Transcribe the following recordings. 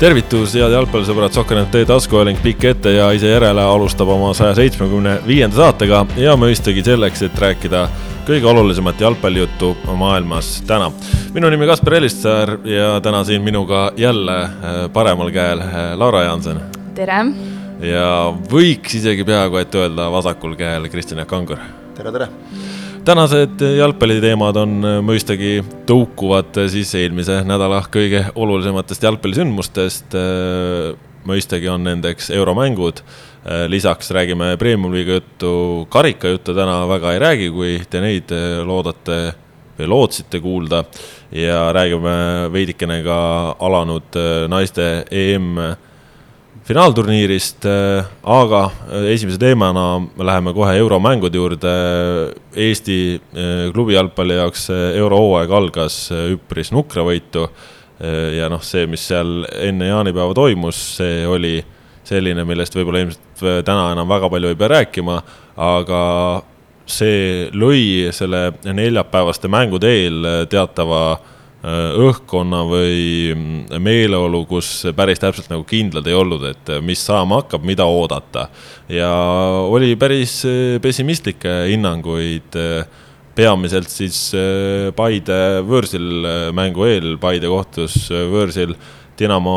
tervitus, head jalgpallisõbrad, Sokkernet taskuhääling pikk ette ja ise järele alustab oma saja seitsmekümne viienda saatega ja mõistagi selleks, et rääkida kõige olulisemat jalgpallijuttu maailmas täna. minu nimi Kaspar Elissaar ja täna siin minuga jälle äh, paremal käel äh, Laura Jaanson. tere! ja võiks isegi peaaegu et öelda vasakul käel Kristjan Kangur. tere, tere! Tänased jalgpalliteemad on äh, mõistagi tõukuvad äh, siis eelmise nädala kõige olulisematest jalgpallisündmustest. Äh, mõistagi on nendeks euromängud. lisaks räägime premium-liiga juttu, karikajuttu täna väga ei räägi, kui te neid loodate või lootsite kuulda. ja räägime veidikene ka alanud naiste EM finaalturniirist, äh, aga äh, esimese teemana läheme kohe euromängude juurde. Eesti äh, klubi jalgpalli jaoks eurohooaeg algas üpris nukra võitu. ja noh, see, mis seal enne jaanipäeva toimus, see oli selline, millest võib-olla ilmselt täna enam väga palju ei pea rääkima, aga see lõi selle neljapäevaste mängude eel teatava Äh, õhkkonna või mm, meeleolu, kus päris täpselt nagu kindlad ei olnud, et äh, mis saama hakkab, mida oodata. ja oli päris äh, pessimistlikke hinnanguid, peamiselt siis Paide võõrsil mängu eel, Paide kohtus võõrsil Dinamo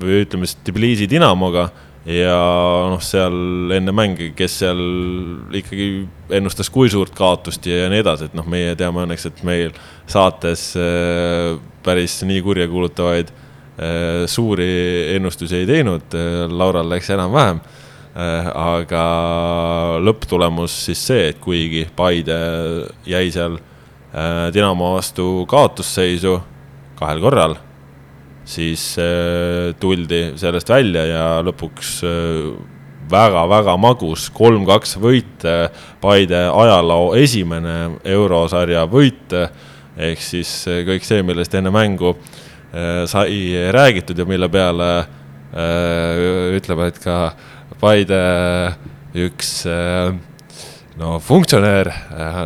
või ütleme siis Tbilisi Dinamoga ja noh, seal enne mänge, kes seal ikkagi ennustas kui suurt kaotust ja, ja nii edasi, et noh, meie teame õnneks, et meil saates äh, päris nii kurjakuulutavaid äh, suuri ennustusi ei teinud äh,, Laural läks enam-vähem äh,. aga lõpptulemus siis see, et kuigi Paide jäi seal Dinamo vastu kaotusseisu kahel korral siis äh, tuldi sellest välja ja lõpuks väga-väga äh, magus kolm-kaks võit, äh, Paide ajaloo esimene eurosarja võit. ehk siis kõik see, millest enne mängu sai räägitud ja mille peale ütleme, et ka Paide üks no funktsionäär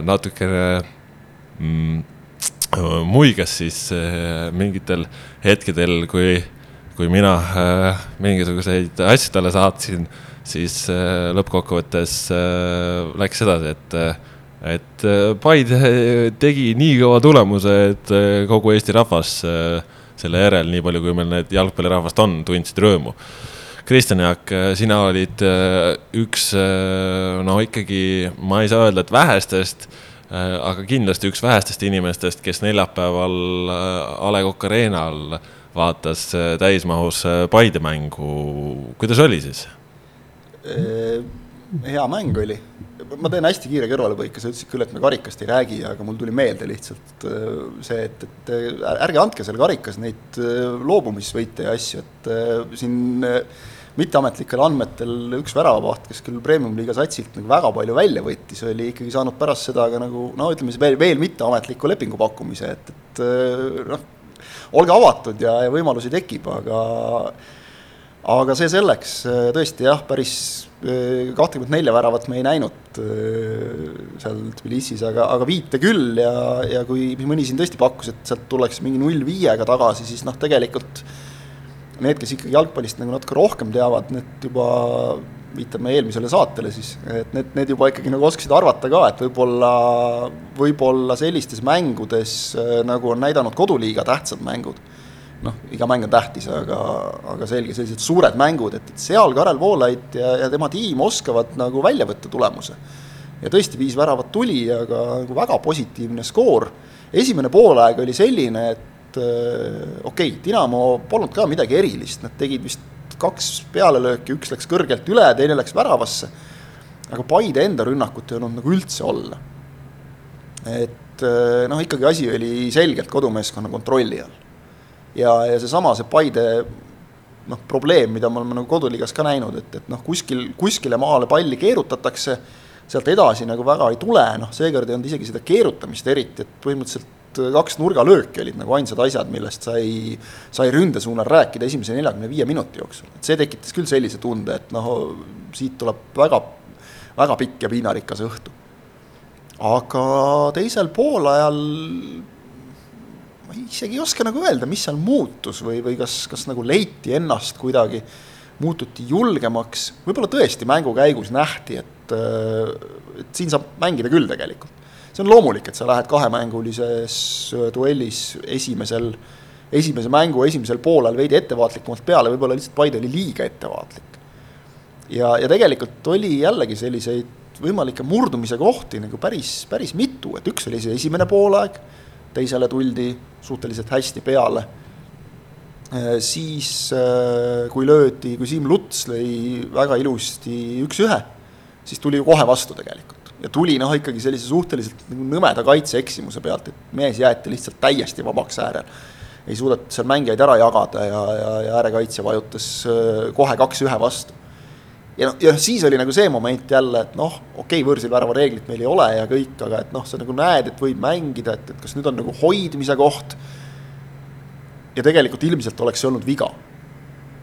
natukene mm, muigas siis äh, mingitel hetkedel, kui, kui mina äh, mingisuguseid asju talle saatsin, siis äh, lõppkokkuvõttes läks sedasi, et, et Paide tegi nii kõva tulemuse, et kogu Eesti rahvas selle järel, nii palju, kui meil neid jalgpallirahvast on, tundsid rõõmu. Kristjan Jaak, sina olid üks, no ikkagi, ma ei saa öelda, et vähestest Äh, aga kindlasti üks vähestest inimestest, kes neljapäeval äh, A Le Coq Arena'l vaatas äh, täismahus Paide mängu, kuidas oli siis? hea mäng oli, ma teen hästi kiire kõrvalepõike, sa ütlesid küll, et me karikast ei räägi, aga mul tuli meelde lihtsalt see, et, et ärge andke seal karikas neid loobumisvõite ja asju, et siin mitteametlikel andmetel üks väravavaht, kes küll premium-liiga satsilt nagu väga palju välja võttis, oli ikkagi saanud pärast seda ka nagu no ütleme siis veel, veel mitteametliku lepingu pakkumise, et, et noh, olge avatud ja, ja võimalusi tekib, aga aga see selleks, tõesti jah, päris kahtekümmet nelja väravat me ei näinud seal Tbilisis, aga, aga viite küll ja, ja kui mõni siin tõesti pakkus, et sealt tullakse mingi null viiega tagasi, siis noh, tegelikult need, kes ikkagi jalgpallist nagu natuke rohkem teavad, need juba, viitame eelmisele saatele siis, et need, need juba ikkagi nagu oskasid arvata ka, et võib-olla, võib-olla sellistes mängudes, äh, nagu on näidanud koduliiga tähtsad mängud, noh, iga mäng on tähtis, aga, aga selge, sellised suured mängud, et, et seal Karel Voolaid ja, ja tema tiim oskavad nagu välja võtta tulemuse. ja tõesti, viis väravat tuli, aga nagu väga positiivne skoor. esimene poolaeg oli selline, et okei okay,, Dinamo polnud ka midagi erilist, nad tegid vist kaks pealelööki, üks läks kõrgelt üle, teine läks väravasse. aga Paide enda rünnakut ei olnud nagu üldse olla. et äh, noh, ikkagi asi oli selgelt kodumeeskonna kontrolli all. ja, ja seesama, see Paide noh, probleem, mida me oleme nagu koduliigas ka näinud, et, et noh, kuskil, kuskile maale palli keerutatakse, sealt edasi nagu väga ei tule, noh, seekord ei olnud isegi seda keerutamist eriti, et põhimõtteliselt kaks nurgalööki olid nagu ainsad asjad, millest sai, sai ründesuunal rääkida esimese neljakümne viie minuti jooksul. et see tekitas küll sellise tunde, et noh, siit tuleb väga, väga pikk ja piinarikas õhtu. aga teisel poolajal ma isegi ei oska nagu öelda, mis seal muutus või, või kas, kas nagu leiti ennast kuidagi, muututi julgemaks, võib-olla tõesti mängu käigus nähti, et, et siin saab mängida küll tegelikult. See on loomulik, et sa lähed kahemängulises duellis esimesel, esimese mängu esimesel poolel veidi ettevaatlikumalt peale, võib-olla lihtsalt Paide oli liiga ettevaatlik. ja, ja tegelikult oli jällegi selliseid võimalikke murdumise kohti nagu päris, päris mitu, et üks oli see esimene poolaeg teisele tuldi suhteliselt hästi peale. Äh, siis äh, kui löödi, kui Siim Luts lõi väga ilusti üks-ühe, siis tuli ju kohe vastu tegelikult. Ja tuli noh, ikkagi sellise suhteliselt nagu nõmeda kaitseeksimuse pealt, et mees jäeti lihtsalt täiesti vabaks äärel. ei suudetud seal mängijaid ära jagada ja, ja, ja äärekaitse vajutas äh, kohe kaks-ühe vastu ja noh, ja siis oli nagu see moment jälle, et noh, okei okay,, võõrsil värava reeglit meil ei ole ja kõik, aga et noh, sa nagu näed, et võib mängida, et, et kas nüüd on nagu hoidmise koht. ja tegelikult ilmselt oleks see olnud viga,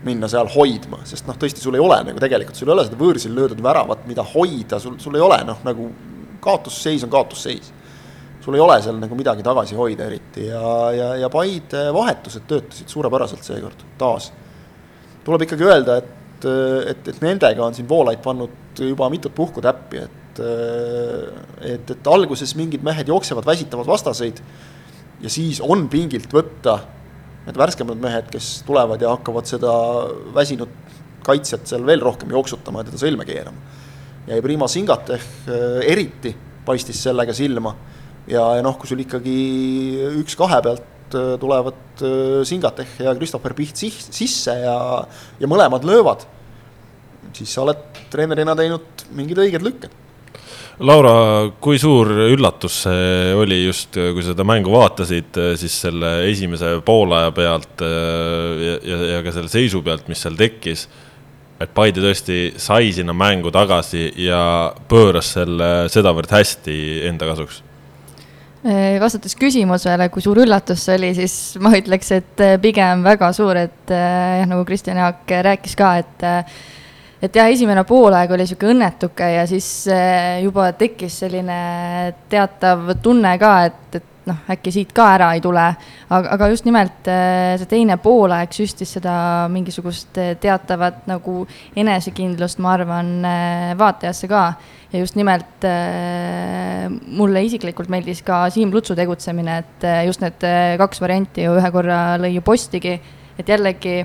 minna seal hoidma, sest noh, tõesti, sul ei ole nagu tegelikult, sul ei ole seda võõrsil löödud väravat, mida hoida, sul, sul ei ole noh, nagu kaotusseis on kaotusseis. sul ei ole seal nagu midagi tagasi hoida eriti ja, ja, ja Paide vahetused töötasid suurepäraselt seekord taas. tuleb ikkagi öelda, et et, et, et nendega on siin Voolaid pannud juba mitut puhku täppi, et, et, et alguses mingid mehed jooksevad, väsitavad vastaseid ja siis on pingilt võtta need värskemad mehed, kes tulevad ja hakkavad seda väsinud kaitsjat seal veel rohkem jooksutama ja teda sõlme keerama. ja Prima Singateh eriti paistis sellega silma ja, ja noh, kui sul ikkagi üks kahe pealt Äh, tulevad äh, Singateh ja Christopher Piht sisse ja, ja mõlemad löövad, siis sa oled treenerina teinud mingid õiged lükked. Laura, kui suur üllatus see oli just, kui seda mängu vaatasid, siis selle esimese poolaja pealt ja, ja, ja ka selle seisu pealt, mis seal tekkis, et Paide tõesti sai sinna mängu tagasi ja pööras selle sedavõrd hästi enda kasuks. Äh, vastates küsimusele, kui suur üllatus see oli, siis ma ütleks, et pigem väga suur, et jah, nagu Kristjan Jaak rääkis ka, et et jah, esimene poolaeg oli niisugune õnnetuke ja siis juba tekkis selline teatav tunne ka, et, et noh, äkki siit ka ära ei tule. aga, aga just nimelt äh, see teine poolaeg süstis seda mingisugust äh, teatavat nagu enesekindlust, ma arvan, vaatajasse ka. ja just nimelt mulle isiklikult meeldis ka Siim Lutsu tegutsemine, et just need kaks varianti ju ühe korra lõi ju postigi, et jällegi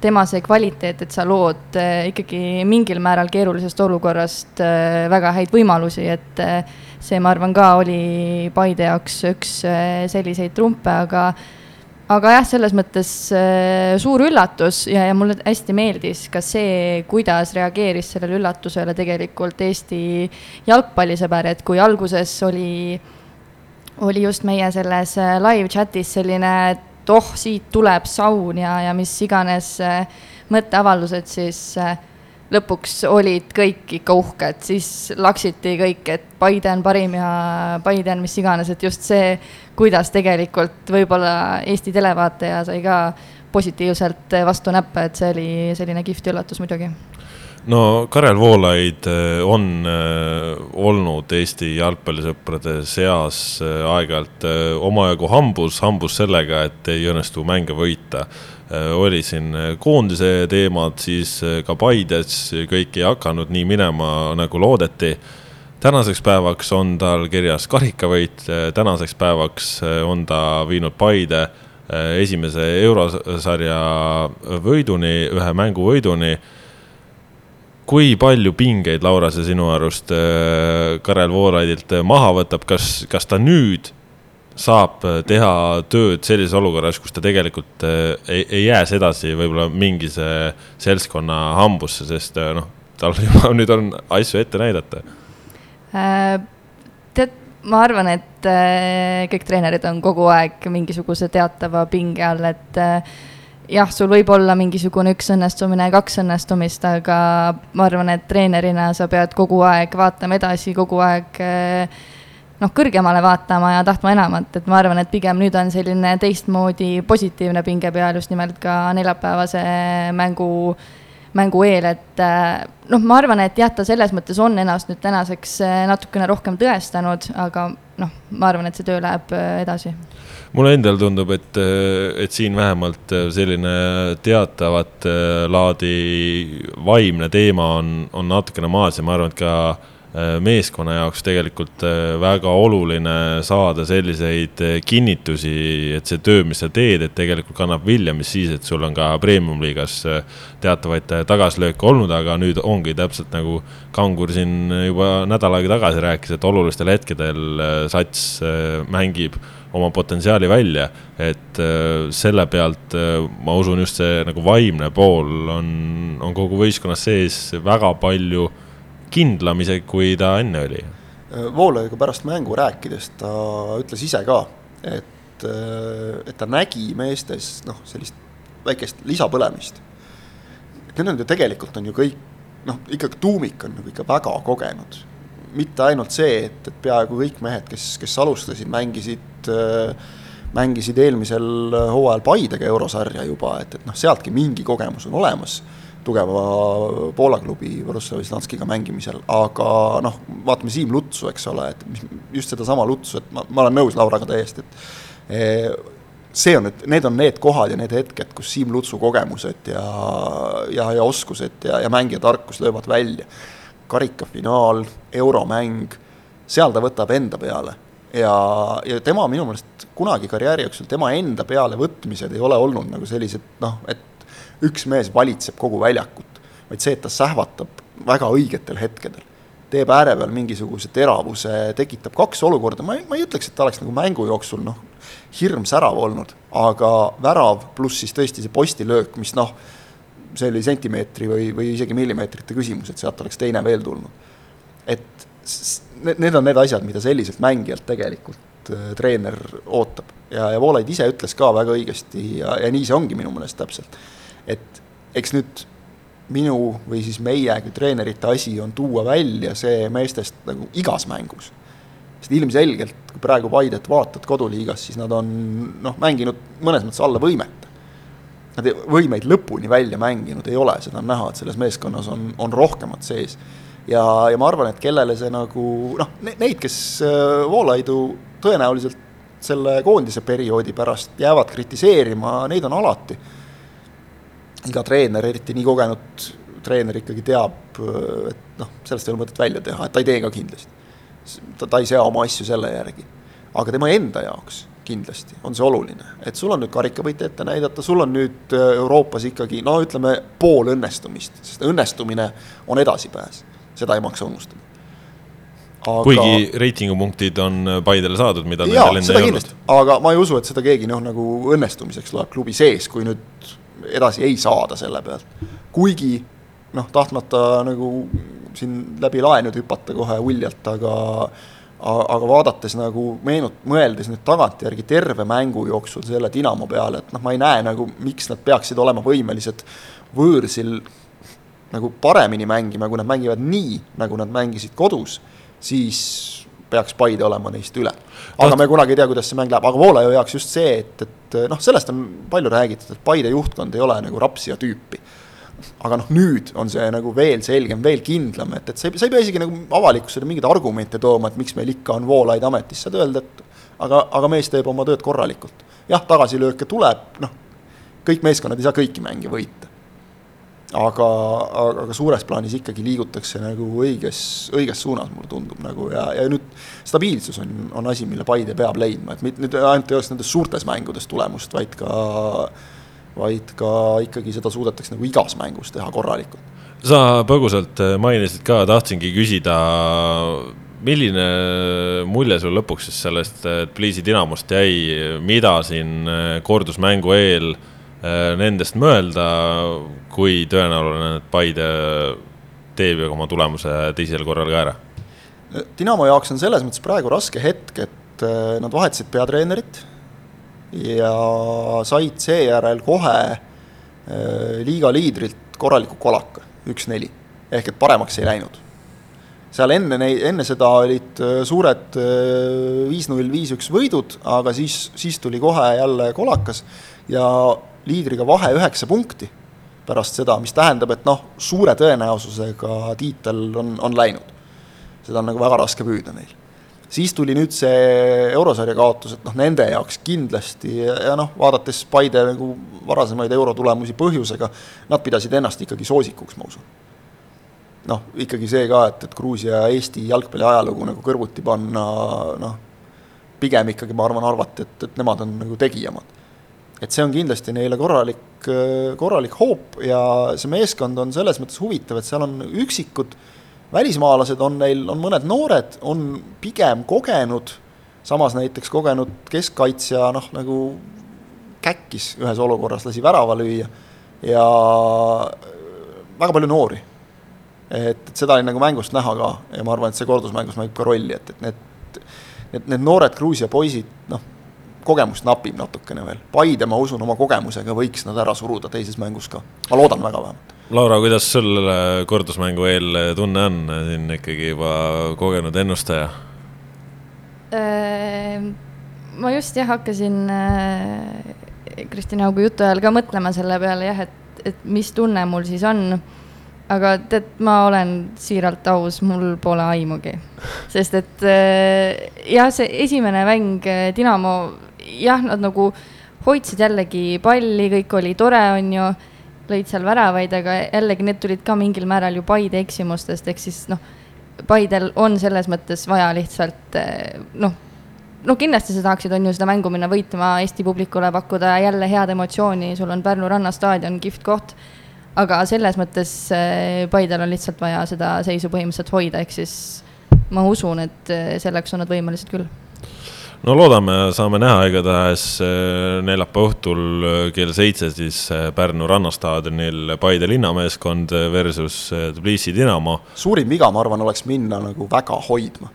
tema see kvaliteet, et sa lood ikkagi mingil määral keerulisest olukorrast väga häid võimalusi, et see, ma arvan, ka oli Paide jaoks üks äh, selliseid trumpe, aga aga jah, selles mõttes äh, suur üllatus ja, ja mulle hästi meeldis ka see, kuidas reageeris sellele üllatusele tegelikult Eesti jalgpallisõber, et kui alguses oli, oli just meie selles äh, live chat'is selline, et oh, siit tuleb saun ja, ja mis iganes mõtteavaldused, siis äh, lõpuks olid kõik ikka uhked, siis laksiti kõik, et Paide on parim ja Paide on mis iganes, et just see, kuidas tegelikult võib-olla Eesti televaataja sai ka positiivselt vastu näppe, et see oli selline kihvt üllatus muidugi no Karel Voolaid eh, on äh, olnud Eesti jalgpallisõprade seas äh, aeg-ajalt omajagu hambus, hambus sellega, et ei õnnestu mänge võita oli siin koondise teemad, siis ka Paides kõik ei hakanud nii minema, nagu loodeti. tänaseks päevaks on tal kirjas karikavõit, tänaseks päevaks on ta viinud Paide esimese eurosarja võiduni, ühe mängu võiduni kui palju pingeid, Laura, see sinu arust Karel Voolaidilt maha võtab, kas, kas ta nüüd saab äh, teha tööd sellises olukorras, kus ta tegelikult äh, ei, ei jääs edasi võib-olla mingise seltskonna hambusse, sest äh, noh, tal juba nüüd on asju ette näidata äh,. tead, ma arvan, et äh, kõik treenerid on kogu aeg mingisuguse teatava pinge all, et äh, jah, sul võib olla mingisugune üks õnnestumine, kaks õnnestumist, aga ma arvan, et treenerina sa pead kogu aeg vaatama edasi, kogu aeg äh, noh, kõrgemale vaatama ja tahtma enamat, et ma arvan, et pigem nüüd on selline teistmoodi positiivne pinge peal just nimelt ka neljapäevase mängu, mängu eel, et äh, noh, ma arvan, et jah, ta selles mõttes on ennast nüüd tänaseks äh, natukene rohkem tõestanud, aga noh, ma arvan, et see töö läheb edasi. Mulle endal tundub, et, et siin vähemalt selline teatavat laadi vaimne teema on, on natukene maas ja ma arvan, et ka meeskonna jaoks tegelikult väga oluline saada selliseid kinnitusi, et see töö, mis sa teed, et tegelikult kannab vilja, mis siis, et sul on ka premium-liigas teatavaid tagasilööke olnud, aga nüüd ongi täpselt nagu Kangur siin juba nädal aega tagasi rääkis, et olulistel hetkedel sats mängib oma potentsiaali välja, et selle pealt ma usun, just see nagu vaimne pool on, on kogu võistkonnas sees väga palju kindlam isegi, kui ta enne oli. Voolajaga pärast mängu rääkides ta ütles ise ka, et, et ta nägi meestes noh, sellist väikest lisapõlemist. need on ju tegelikult on ju kõik noh, ikkagi tuumik on nagu ikka väga kogenud. Mitte ainult see, et, et peaaegu kõik mehed, kes, kes alustasid, mängisid mängisid eelmisel hooajal Paidega eurosarja juba, et, et noh, sealtki mingi kogemus on olemas tugeva Poola klubi Borussia Wislanskiga mängimisel, aga noh, vaatame Siim Lutsu, eks ole, et mis, just sedasama Lutsu, et ma, ma olen nõus Lauraga täiesti, et eh, see on nüüd, need on need kohad ja need hetked, kus Siim Lutsu kogemused ja, ja, ja oskused ja, ja mängija tarkus löövad välja. Karikafinaal, euromäng, seal ta võtab enda peale ja, ja tema minu meelest kunagi karjääri jooksul, tema enda peale võtmised ei ole olnud nagu sellised noh, et üks mees valitseb kogu väljakut, vaid see, et ta sähvatab väga õigetel hetkedel. teeb ääre peal mingisuguse teravuse, tekitab kaks olukorda, ma ei, ma ei ütleks, et ta oleks nagu mängu jooksul noh, hirmsärav olnud, aga värav pluss siis tõesti see postilöök, mis noh, see oli sentimeetri või, või isegi millimeetrite küsimus, et sealt oleks teine veel tulnud. et need on need asjad, mida selliselt mängijalt tegelikult äh, treener ootab ja, ja Voolaid ise ütles ka väga õigesti ja, ja nii see ongi minu meelest täpselt et eks nüüd minu või siis meie kui treenerite asi on tuua välja see meestest nagu igas mängus. sest ilmselgelt, kui praegu Paidet vaatad koduliigas, siis nad on noh, mänginud mõnes mõttes alla võimete. Nad ei, võimeid lõpuni välja mänginud ei ole, seda on näha, et selles meeskonnas on, on rohkemat sees. ja, ja ma arvan, et kellele see nagu noh, neid, kes äh, Voolaidu tõenäoliselt selle koondise perioodi pärast jäävad kritiseerima, neid on alati iga treener, eriti nii kogenud treener ikkagi teab, et noh, sellest ei ole mõtet välja teha, et ta ei tee ka kindlasti. ta, ta ei sea oma asju selle järgi. aga tema enda jaoks kindlasti on see oluline, et sul on nüüd karikavõit ette näidata, sul on nüüd äh, Euroopas ikkagi no ütleme, pool õnnestumist, sest õnnestumine on edasipääs, seda ei maksa unustada. Aga... kuigi reitingupunktid on äh, Paidele saadud, mida jaa, ei olnud. aga ma ei usu, et seda keegi noh, nagu õnnestumiseks loeb klubi sees, kui nüüd edasi ei saada selle pealt. kuigi noh, tahtmata nagu siin läbi lae nüüd hüpata kohe uljalt, aga aga vaadates nagu meenut-, mõeldes nüüd tagantjärgi terve mängu jooksul selle Dinamo peale, et noh, ma ei näe nagu, miks nad peaksid olema võimelised võõrsil nagu paremini mängima, kui nad mängivad nii, nagu nad mängisid kodus, siis peaks Paide olema neist üle. aga me kunagi ei tea, kuidas see mäng läheb, aga Voolaju jaoks just see, et, et noh, sellest on palju räägitud, et Paide juhtkond ei ole nagu rapsija tüüpi. Aga noh, nüüd on see nagu veel selgem, veel kindlam, et, et sa ei, sa ei pea isegi nagu avalikkusele mingeid argumente tooma, et miks meil ikka on Voolaid ametis, saad öelda, et aga, aga mees teeb oma tööd korralikult. jah, tagasilööke tuleb, noh, kõik meeskonnad ei saa kõiki mänge võita aga, aga, aga suures plaanis ikkagi liigutakse nagu õiges, õiges suunas, mulle tundub nagu ja, ja nüüd stabiilsus on, on asi, mille Paide peab leidma, et mitte nüüd ainult ei oleks nendes suurtes mängudes tulemust, vaid ka, vaid ka ikkagi seda suudetakse nagu igas mängus teha korralikult. sa põgusalt mainisid ka, tahtsingi küsida, milline mulje sul lõpuks siis sellest Pliisi Dinamost jäi, mida siin kordusmängu eel äh, Äh, nendest mõelda, kui tõenäoline, et Paide teeb ju oma tulemuse teisel korral ka ära? Dinamo jaoks on selles mõttes praegu raske hetk, et äh, nad vahetasid peatreenerit ja said seejärel kohe äh, liiga liidrilt korraliku kolaka, üks-neli, ehk et paremaks ei läinud. seal enne neid, enne seda olid suured viis-null, viis-üks võidud, aga siis, siis tuli kohe jälle kolakas ja liidriga vahe üheksa punkti, pärast seda, mis tähendab, et noh, suure tõenäosusega tiitel on, on läinud. seda on nagu väga raske püüda neil. Siis tuli nüüd see eurosarja kaotus, et noh, nende jaoks kindlasti ja noh, vaadates Paide nagu varasemaid eurotulemusi põhjusega, nad pidasid ennast ikkagi soosikuks, ma usun noh, ikkagi see ka, et, et Gruusia ja Eesti jalgpalli ajalugu nagu kõrvuti panna, noh, pigem ikkagi ma arvan, arvati, et, et nemad on nagu tegijamad. et see on kindlasti neile korralik, korralik hoop ja see meeskond on selles mõttes huvitav, et seal on üksikud välismaalased, on neil, on mõned noored, on pigem kogenud, samas näiteks kogenud keskkaitsja noh, nagu käkkis ühes olukorras, lasi värava lüüa ja väga palju noori et, et seda oli nagu mängust näha ka ja ma arvan, et see kordusmängus mängib ka rolli, et, et need, need, need noored Gruusia poisid, noh, kogemust napib natukene veel. Paide, ma usun, oma kogemusega võiks nad ära suruda teises mängus ka, ma loodan väga vähemalt. Laura, kuidas sul kordusmängu eel tunne on, siin ikkagi juba kogenud ennustaja? Ehm, ma just jah, hakkasin äh, Kristjan Haugu jutu ajal ka mõtlema selle peale jah, et, et mis tunne mul siis on aga tead, ma olen siiralt aus, mul pole aimugi. sest et äh, jah, see esimene mäng äh, Dinamo, jah, nad nagu hoidsid jällegi palli, kõik oli tore, on ju, lõid seal väravaid, aga jällegi need tulid ka mingil määral ju Paide eksimustest, ehk siis noh, Paidel on selles mõttes vaja lihtsalt äh, noh, no kindlasti sa tahaksid, on ju, seda mängu minna võitma, Eesti publikule pakkuda jälle head emotsiooni, sul on Pärnu rannastaadion, kihvt koht aga selles mõttes äh, Paidel on lihtsalt vaja seda seisu põhimõtteliselt hoida, ehk siis ma usun, et äh, selleks on nad võimelised küll no loodame, saame näha, igatahes äh, neljapäeva õhtul kell seitse siis Pärnu rannastaadionil Paide linnameeskond versus Tbilisi Dinamo. suurim viga, ma arvan, oleks minna nagu väga hoidma.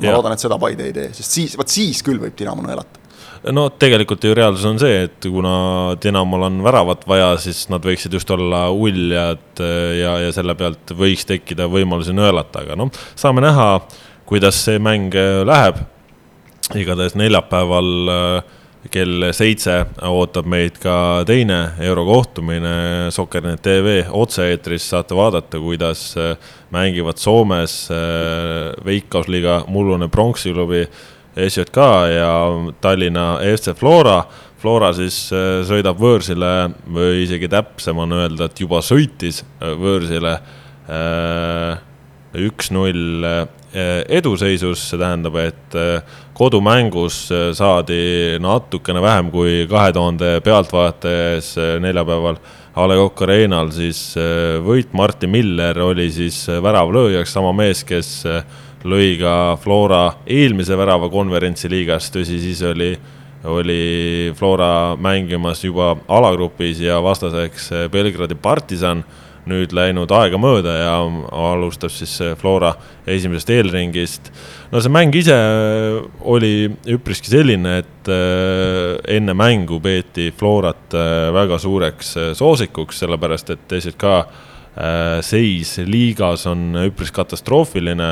ma ja. loodan, et seda Paide ei tee, sest siis, vot siis küll võib Dinamo nõelata no tegelikult ju reaalsus on see, et kuna Dinamol on väravat vaja, siis nad võiksid just olla uljad äh, ja, ja selle pealt võiks tekkida võimalusi nõelata, aga noh, saame näha, kuidas see mäng äh, läheb. Igatahes neljapäeval äh, kell seitse ootab meid ka teine eurokohtumine, Soccernet tv otse-eetris saate vaadata, kuidas mängivad Soomes Veikkausliiga mullune pronksiklubi SJK ja Tallinna FC Flora. Flora siis äh, sõidab võõrsile või isegi täpsem on öelda, et juba sõitis äh, võõrsile äh, üks-null eduseisus, see tähendab, et kodumängus saadi natukene vähem kui kahe tuhande pealtvaataja ees neljapäeval A Le Coq Arena'l siis võit, Martin Miller oli siis väravlööjaks, sama mees, kes lõi ka Flora eelmise värava konverentsiliigas, tõsi, siis oli, oli Flora mängimas juba alagrupis ja vastaseks Belgradi partisan. Nüüd läinud aegamööda ja alustab siis Flora esimesest eelringist. no see mäng ise oli üpriski selline, et äh, enne mängu peeti Florat äh, väga suureks äh, soosikuks, sellepärast et SJK seis liigas on üpris katastroofiline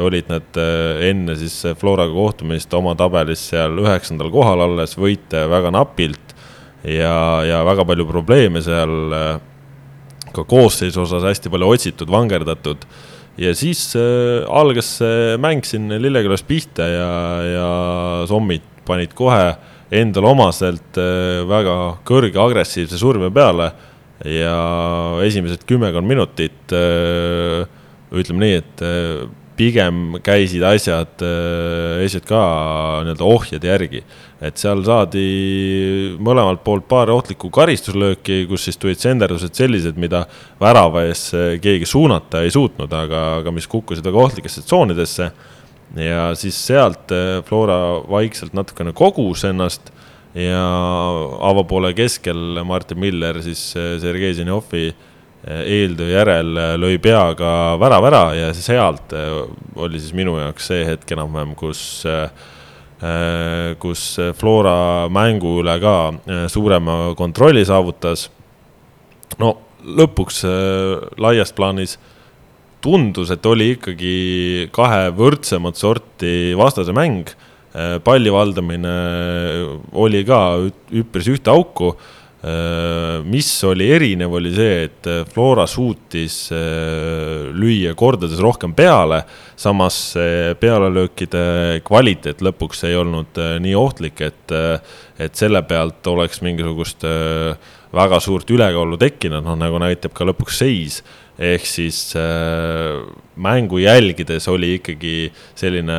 olid nad enne siis Floraga kohtumist oma tabelis seal üheksandal kohal alles, võite väga napilt ja, ja väga palju probleeme seal. Ka koosseisu osas hästi palju otsitud, vangerdatud. Ja siis äh, algas see mäng siin Lillekülas pihta ja, ja sommid panid kohe endale omaselt äh, väga kõrge agressiivse surve peale. Ja esimesed kümmekond minutit äh, ütleme nii, et äh, pigem käisid asjad äh, SJK nii-öelda ohjade järgi. et seal saadi mõlemalt poolt paar ohtlikku karistuslööki, kus siis tulid senderdused sellised, mida värava ees keegi suunata ei suutnud, aga, aga mis kukkusid väga ohtlikesse tsoonidesse. ja siis sealt äh, Flora vaikselt natukene kogus ennast ja avapoole keskel Martin Miller siis Sergei Zenjovi eeltöö järel lõi peaga värava ära ja sealt äh, oli siis minu jaoks see hetk enam-vähem, kus, kus Flora mängu üle ka suurema kontrolli saavutas. no lõpuks laias plaanis tundus, et oli ikkagi kahe võrdsemat sorti vastase mäng. palli valdamine oli ka üpris ühte auku mis oli erinev, oli see, et Flora suutis lüüa kordades rohkem peale, samas pealelöökide kvaliteet lõpuks ei olnud nii ohtlik, et, et selle pealt oleks mingisugust väga suurt ülekaalu tekkinud, noh nagu näitab ka lõpuks seis. Ehk siis äh, mängu jälgides oli ikkagi selline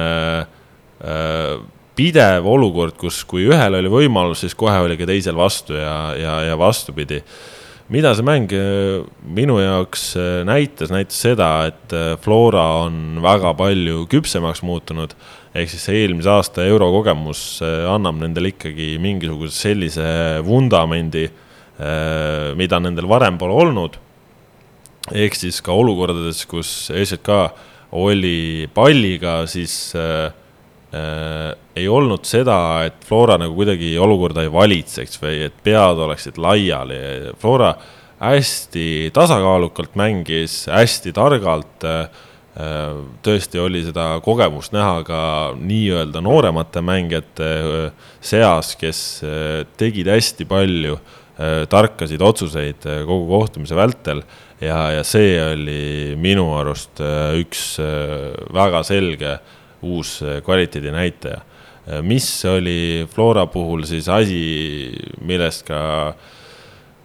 äh, pidev olukord, kus, kui ühel oli võimalus, siis kohe oli ka teisel vastu ja, ja, ja vastupidi. mida see mäng äh, minu jaoks äh, näitas, näitas seda, et äh, Flora on väga palju küpsemaks muutunud. ehk siis see eelmise aasta eurokogemus annab nendele ikkagi mingisuguse sellise vundamendi, mida nendel varem pole olnud ehk siis ka olukordades, kus ESK oli palliga, siis äh, ei olnud seda, et Flora nagu kuidagi olukorda ei valitseks või et pead oleksid laiali. Flora hästi tasakaalukalt mängis, hästi targalt äh, äh,. tõesti oli seda kogemust näha ka nii-öelda nooremate mängijate äh, seas, kes äh, tegid hästi palju tarkasid otsuseid kogu kohtumise vältel ja, ja see oli minu arust äh, üks äh, väga selge uus äh, kvaliteedinäitaja. mis oli Flora puhul siis asi, millest ka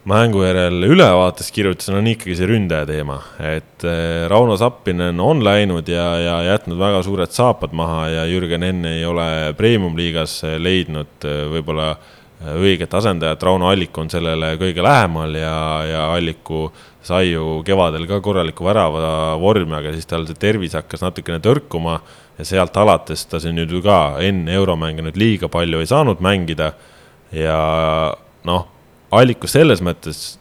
mängu järel ülevaates kirjutasin, on ikkagi see ründaja teema, et Rauno Sappinen on läinud ja, ja jätnud väga suured saapad maha ja Jürgen Enn ei ole premium-liigas leidnud võib-olla õiget asendajat, Rauno Allik on sellele kõige lähemal ja, ja Alliku äh, sai ju kevadel ka korraliku värava vormi, aga siis tal see tervis hakkas natukene tõrkuma ja sealt alates ta siin nüüd ju ka enne euromänge nüüd liiga palju ei saanud mängida. ja noh, Allikus selles mõttes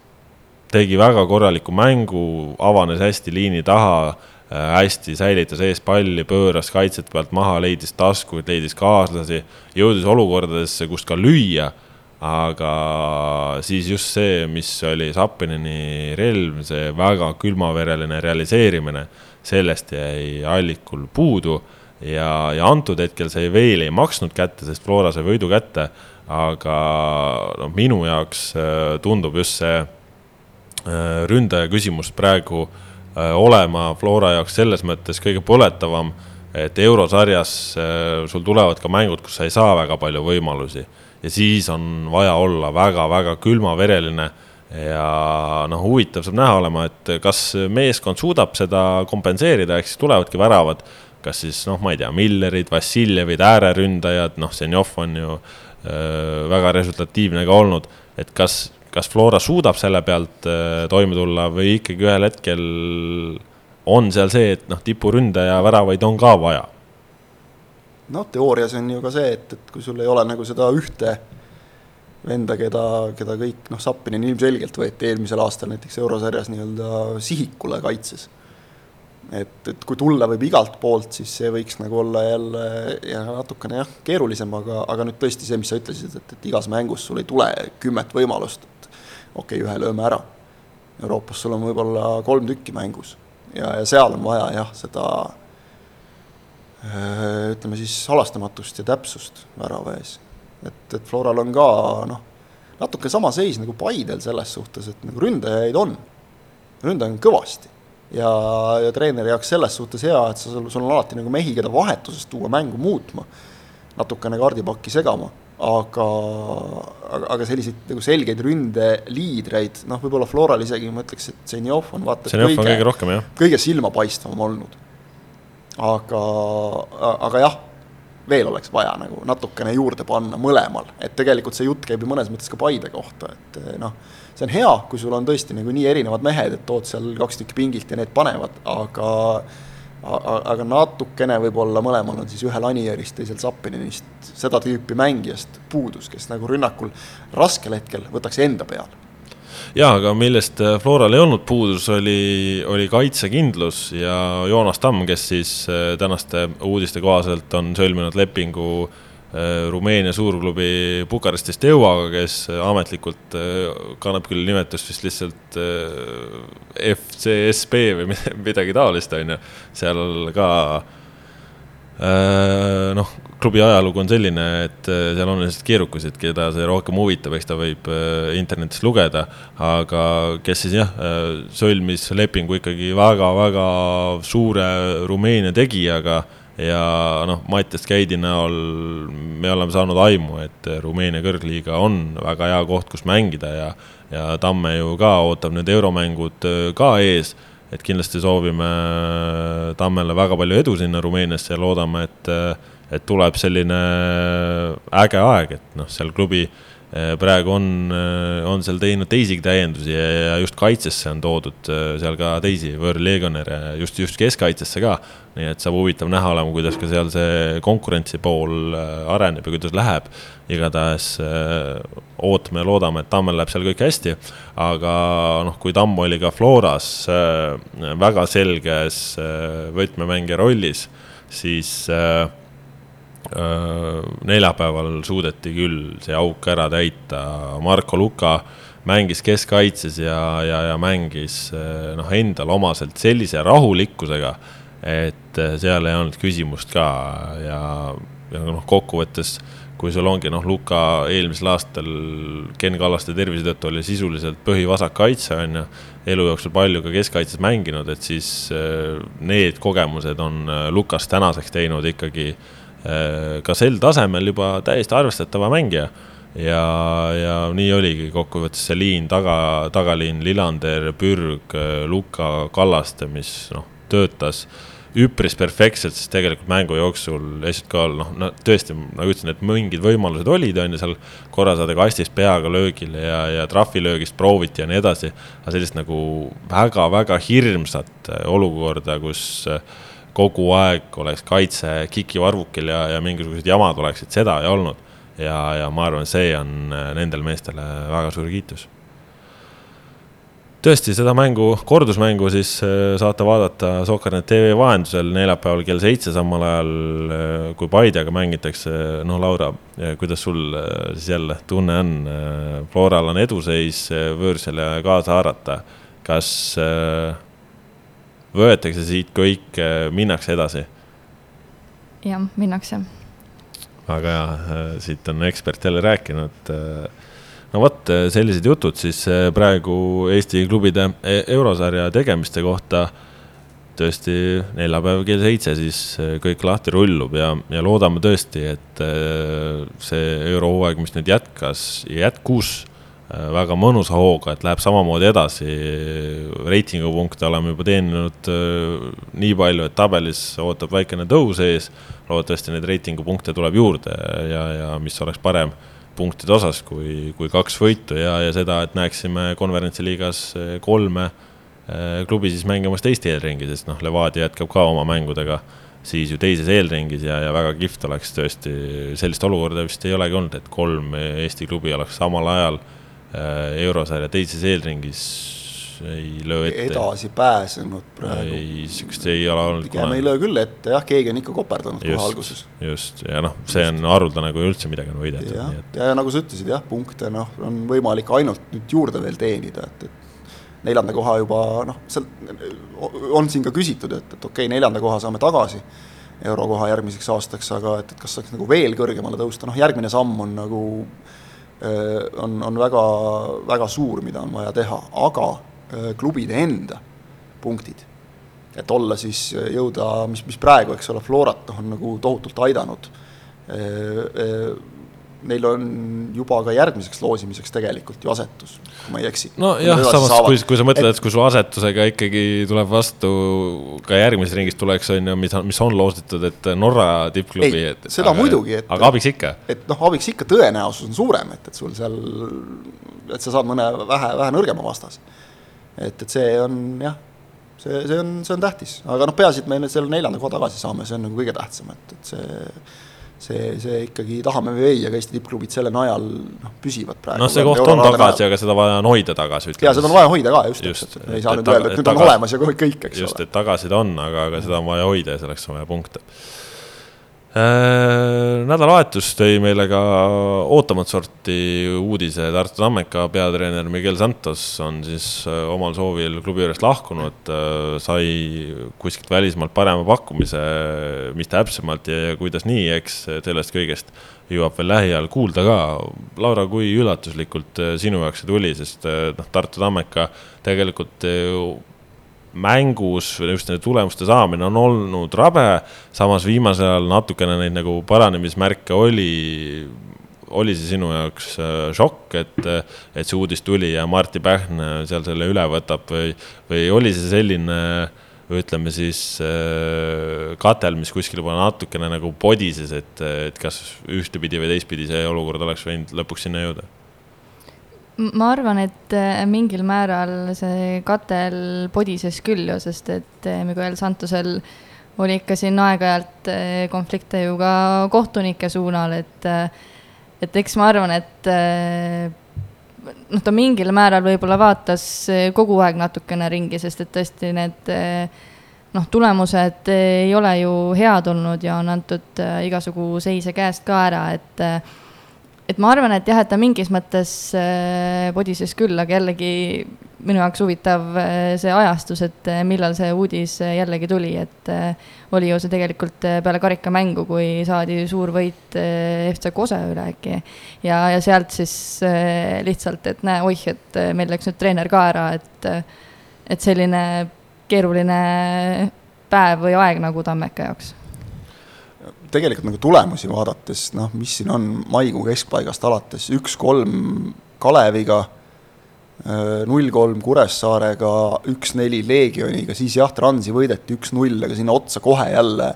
tegi väga korraliku mängu, avanes hästi liini taha äh, hästi säilitas ees palli, pööras kaitset pealt maha, leidis taskuid, leidis kaaslasi, jõudis olukordadesse, kus ka lüüa aga siis just see, mis oli Zappinini relv, see väga külmavereline realiseerimine, sellest jäi Allikul puudu ja, ja antud hetkel see veel ei maksnud kätte, sest Flora sai võidu kätte, aga noh, minu jaoks äh, tundub just see äh, ründaja küsimus praegu äh, olema Flora jaoks selles mõttes kõige põletavam, et eurosarjas sul tulevad ka mängud, kus sa ei saa väga palju võimalusi. Ja siis on vaja olla väga-väga külmavereline ja noh, huvitav saab näha olema, et kas meeskond suudab seda kompenseerida, ehk siis tulevadki väravad, kas siis noh, ma ei tea, Millerid, Vassiljevid, ääreründajad, noh, Zenjov on ju öö, väga resultatiivne ka olnud, et kas, kas Flora suudab selle pealt öö, toime tulla või ikkagi ühel hetkel on seal see, et noh, tipuründaja väravaid on ka vaja noh, teoorias on ju ka see, et, et kui sul ei ole nagu seda ühte venda, keda, keda kõik, noh, Sappinen ilmselgelt võeti eelmisel aastal näiteks eurosarjas nii-öelda sihikule kaitses. Et, et kui tulla võib igalt poolt, siis see võiks nagu olla jälle ja natukene jah, keerulisem, aga, aga nüüd tõesti see, mis sa ütlesid, et, et igas mängus sul ei tule kümmet võimalust, et okei okay,, ühe lööme ära. Euroopas sul on võib-olla kolm tükki mängus ja, ja seal on vaja jah, seda Äh, ütleme siis halastamatust ja täpsust värava ees. et, et Floral on ka noh, natuke sama seis nagu Paidel selles suhtes, et nagu ründajaid on, ründajaid on kõvasti. Ja, ja treeneri jaoks selles suhtes hea, et sa, sul on alati nagu mehi, keda vahetuses tuua mängu muutma, natukene kaardipakki segama, aga, aga, aga selliseid nagu selgeid ründeliidreid, noh, võib-olla Floral isegi ma ütleks, et Zenjov on vaata Zenjov on kõige rohkem, jah. kõige silmapaistvam olnud. Aga, aga jah, veel oleks vaja nagu natukene juurde panna mõlemal, et tegelikult see jutt käib ju mõnes mõttes ka Paide kohta, et noh, see on hea, kui sul on tõesti nagu nii erinevad mehed, et tood seal kaks tükki pingilt ja need panevad, aga aga natukene võib-olla mõlemal on siis ühel Anierist, teisel Zappeninist seda tüüpi mängijast puudus, kes nagu rünnakul raskel hetkel võtaks enda peale jaa, aga millest äh, Floral ei olnud puudus, oli, oli kaitsekindlus ja Joonas Tamm, kes siis äh, tänaste uudiste kohaselt on sõlminud lepingu äh, Rumeenia suurklubi Bukarestist Euaga, kes ametlikult kannab küll nimetust vist lihtsalt FCSB või midagi taolist, on ju. seal ka noh, klubi ajalugu on selline, et äh, seal on lihtsalt keerukas, et keda see rohkem huvitab, eks ta võib äh, internetist lugeda. aga kes siis jah, sõlmis lepingu ikkagi väga-väga suure Rumeenia tegijaga ja noh, Mattias Käidi näol me oleme saanud aimu, et Rumeenia kõrgliiga on väga hea koht, kus mängida ja, ja Tamme ju ka ootab need euromängud ka ees. Et kindlasti soovime Tammele väga palju edu sinna Rumeeniasse ja loodame, et, et tuleb selline äge aeg, et noh, seal klubi praegu on, eh, on seal teinud teisigi täiendusi ja, ja just kaitsesse on toodud eh, seal ka teisi võõrleegionäre, just, just keskkaitsesse ka. nii et saab huvitav näha olema, kuidas ka seal see konkurentsi pool areneb ja kuidas läheb igatahes äh, ootame ja loodame, et Tammel läheb seal kõik hästi. aga noh, kui Tamm oli ka Floras äh, väga selges äh, võtmemängija rollis, siis neljapäeval suudeti küll see auk ära täita, Marko Luka mängis keskkaitses ja, ja, ja mängis noh, endale omaselt sellise rahulikkusega, et seal ei olnud küsimust ka. Ja, ja noh, kokkuvõttes kui sul ongi noh, Luka eelmisel aastal Ken Kallaste tervise tõttu oli sisuliselt põhivasak kaitse, on ju, elu jooksul palju ka keskkaitses mänginud, et siis need kogemused on Lukas tänaseks teinud ikkagi äh, ka sel tasemel juba täiesti arvestatava mängija. ja, ja nii oligi kokkuvõttes see liin taga, tagaliin Lillander, Pürg, Luka, Kallaste, mis noh, töötas üpris perfektselt, sest tegelikult mängu jooksul SK-l noh, no tõesti, nagu ütlesin, et mingid võimalused olid, on ju, seal korra saada kastist peaga löögile ja, ja trahvilöögist prooviti ja nii edasi. aga sellist nagu väga-väga hirmsat äh, olukorda, kus äh, kogu aeg oleks kaitse kikivarvukil ja, ja mingisugused jamad oleksid, seda ei olnud. ja, ja ma arvan, see on äh, nendele meestele väga suur kiitus tõesti, seda mängu, kordusmängu siis äh, saate vaadata Soker.net tv vahendusel neljapäeval kell seitse, samal ajal äh, kui Paidega mängitakse. noh, Laura, kuidas sul äh, siis jälle tunne on? Floral on eduseis võõrsile kaasa haarata. kas võetakse siit kõik, minnakse edasi? jah, minnakse. väga hea, siit on ekspert jälle rääkinud no vot, sellised jutud siis praegu Eesti klubide e, eurosarja tegemiste kohta. tõesti, neljapäev kell seitse siis kõik lahti rullub ja, ja loodame tõesti, et see eurohooaeg, mis nüüd jätkas, jätkus väga mõnusa hooga, et läheb samamoodi edasi. reitingupunkte oleme juba teeninud nii palju, et tabelis ootab väikene tõus ees. loodetavasti neid reitingupunkte tuleb juurde ja, ja mis oleks parem punktide osas kui, kui kaks võitu ja, ja seda, et näeksime konverentsiliigas eh, kolme klubi siis mängimas teist eelringi, sest noh, Levadia jätkab ka oma mängudega siis ju teises eelringis ja, ja väga kihvt oleks tõesti, sellist olukorda vist ei olegi olnud, et kolm Eesti klubi oleks samal ajal eh, eurosarja teises eelringis ei löö ette. edasi pääsenud praegu. ei, sihukest ei ole olnud. pigem ei löö küll ette, jah, keegi on ikka koperdanud kohe alguses. just, ja noh, see on haruldane, kui üldse midagi on võidetud. ja, et... ja nagu sa ütlesid, jah, punkte noh, on võimalik ainult nüüd juurde veel teenida, et, et neljanda koha juba noh, seal on siin ka küsitud, et, et okei okay,, neljanda koha saame tagasi eurokoha järgmiseks aastaks, aga et, et kas saaks nagu veel kõrgemale tõusta, noh järgmine samm on nagu on, on väga, väga suur, mida on vaja teha, aga Äh, klubide enda punktid. et olla siis, äh, jõuda, mis, mis praegu, eks ole, Florat on nagu tohutult aidanud. Neil on juba ka järgmiseks loosimiseks tegelikult ju asetus, kui ma ei eksi. nojah, samas kui, kui sa mõtled, et kui sul asetusega ikkagi tuleb vastu ka järgmises ringis tuleks, on ju, mis on, mis on loositud, et Norra tippklubi. seda aga, muidugi, et. aga abiks ikka. et noh, abiks ikka tõenäosus on suurem, et, et sul seal, et sa saad mõne vähe, vähe nõrgema vastase et, et see on jah, see, see on, see on tähtis, aga noh, peaasi, et me selle neljanda koha tagasi saame, see on nagu kõige tähtsam, et, et see see, see ikkagi tahame või ei, aga Eesti tippklubid selle najal noh, püsivad praegu. noh, see koht on tagasi, aga seda vaja on hoida tagasi. ja seda on vaja hoida ka, just, just, et ei saa nüüd öelda, et nüüd on olemas ja kõik, eks just, ole. just, et tagasi ta on, aga, aga seda on vaja hoida ja selleks on vaja punkte nädalavahetus tõi meile ka ootamat sorti uudise, Tartu Tammeka peatreener Miguel Santos on siis äh, omal soovil klubi juurest lahkunud, äh, sai kuskilt välismaalt parema pakkumise, mis täpsemalt ja, ja kuidas nii, eks sellest kõigest jõuab veel lähiajal kuulda ka. Laura, kui üllatuslikult sinu jaoks see tuli, sest noh, Tartu Tammeka tegelikult mängus just nende tulemuste saamine on olnud rabe, samas viimasel ajal natukene neid nagu paranemismärke oli, oli see sinu jaoks äh, šokk, et, et see uudis tuli ja Martti Pähn seal selle üle võtab või, või oli see selline ütleme siis äh, katel, mis kuskil juba natukene nagu podises, et, et kas ühtepidi või teistpidi see olukord oleks võinud lõpuks sinna jõuda ma arvan, et äh, mingil määral see katel podises küll ju, sest et äh, Miguel Santosel oli ikka siin aeg-ajalt äh, konflikte ju ka kohtunike suunal, et, et eks ma arvan, et noh, ta mingil määral võib-olla vaatas kogu aeg natukene ringi, sest et tõesti need noh, tulemused ei ole ju head olnud ja on antud igasugu seise käest ka ära, et et ma arvan, et jah, et ta mingis mõttes äh, podises küll, aga jällegi minu jaoks huvitav äh, see ajastus, et äh, millal see uudis jällegi tuli, et oli ju see tegelikult peale karikamängu, kui saadi suur võit FC Kose üle äkki. ja, ja sealt siis lihtsalt, et näe, oih, et meil läks nüüd treener ka ära, et, et selline keeruline päev või aeg nagu Tammeka jaoks tegelikult nagu tulemusi vaadates, noh, mis siin on maikuu keskpaigast alates, üks-kolm Kaleviga, null-kolm Kuressaarega, üks-neli Leegioniga, siis jah, Transi võideti üks-null, aga sinna otsa kohe jälle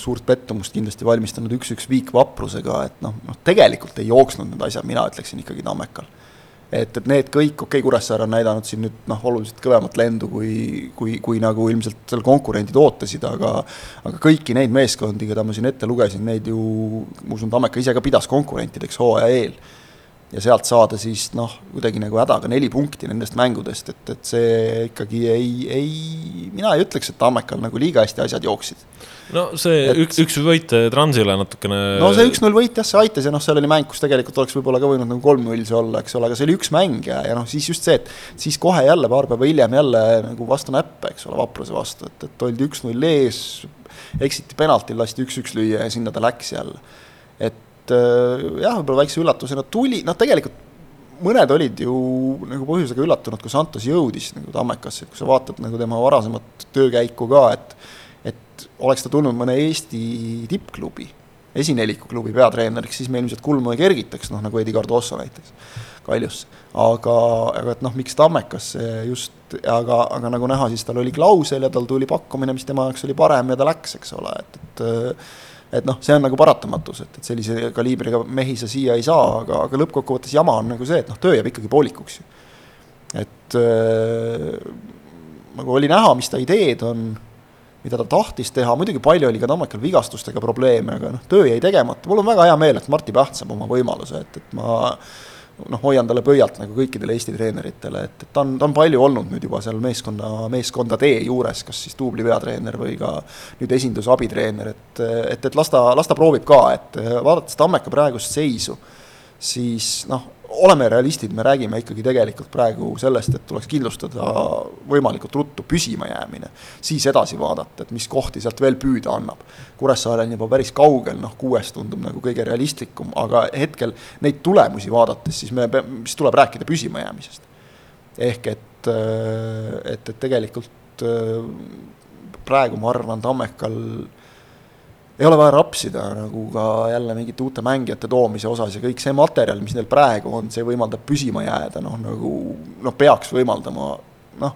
suurt pettumust kindlasti valmistanud üks-üks viik Vaprusega, et noh, noh tegelikult ei jooksnud need asjad, mina ütleksin ikkagi Tammekal et, et need kõik, okei okay,, Kuressaare on näidanud siin nüüd noh, oluliselt kõvemat lendu, kui, kui, kui nagu ilmselt seal konkurendid ootasid, aga aga kõiki neid meeskondi, keda ma siin ette lugesin, neid ju, ma usun, Tammeka ise ka pidas konkurentideks hooaja eel ja sealt saada siis noh, kuidagi nagu hädaga neli punkti nendest mängudest, et, et see ikkagi ei, ei, mina ei ütleks, et Tammekal nagu liiga hästi asjad jooksid. no see et, üks, üks võit Transile natukene. no see üks-null võit jah, see aitas ja noh, seal oli mäng, kus tegelikult oleks võib-olla ka võinud nagu kolm-null see olla, eks ole, aga see oli üks mäng ja, ja noh, siis just see, et siis kohe jälle paar päeva hiljem jälle nagu vastu näppe, eks ole, Vapruse vastu, et, et oldi üks-null ees, eksiti penaltil, lasti üks-üks lüüa ja sinna ta läks jälle. et et äh, jah, võib-olla väikse üllatusena tuli, noh tegelikult mõned olid ju nagu põhjusega üllatunud, kui Santos jõudis nagu Tammekasse, et kui sa vaatad nagu tema varasemat töökäiku ka, et et oleks ta tulnud mõne Eesti tippklubi, esineliku klubi peatreeneriks, siis me ilmselt kulmu ei kergitaks, noh nagu Edi Cardoso näiteks, Kaljusse. aga, aga et noh, miks Tammekasse just, aga, aga nagu näha, siis tal oli klausel ja tal tuli pakkumine, mis tema jaoks oli parem ja ta läks, eks ole, et, et et noh, see on nagu paratamatus, et, et sellise kaliibriga mehi sa siia ei saa, aga, aga lõppkokkuvõttes jama on nagu see, et noh, töö jääb ikkagi poolikuks ju. et äh, nagu oli näha, mis ta ideed on, mida ta tahtis teha, muidugi palju oli ka Tammekal vigastustega probleeme, aga noh, töö jäi tegemata, mul on väga hea meel, et Martti Päht saab oma võimaluse, et, et ma noh, hoian talle pöialt nagu kõikidele Eesti treeneritele, et, et ta on, ta on palju olnud nüüd juba seal meeskonna, meeskondade juures, kas siis duubli peatreener või ka nüüd esinduse abitreener, et, et, et las ta, las ta proovib ka, et vaadates Tammeka praegust seisu, siis noh, oleme realistid, me räägime ikkagi tegelikult praegu sellest, et tuleks kindlustada võimalikult ruttu püsimajäämine, siis edasi vaadata, et mis kohti sealt veel püüda annab. Kuressaare on juba päris kaugel, noh kuues tundub nagu kõige realistlikum, aga hetkel neid tulemusi vaadates, siis me, siis tuleb rääkida püsimajäämisest. ehk et, et, et tegelikult praegu ma arvan, Tammekal ei ole vaja rapsida nagu ka jälle mingite uute mängijate toomise osas ja kõik see materjal, mis neil praegu on, see võimaldab püsima jääda, noh nagu noh, peaks võimaldama noh,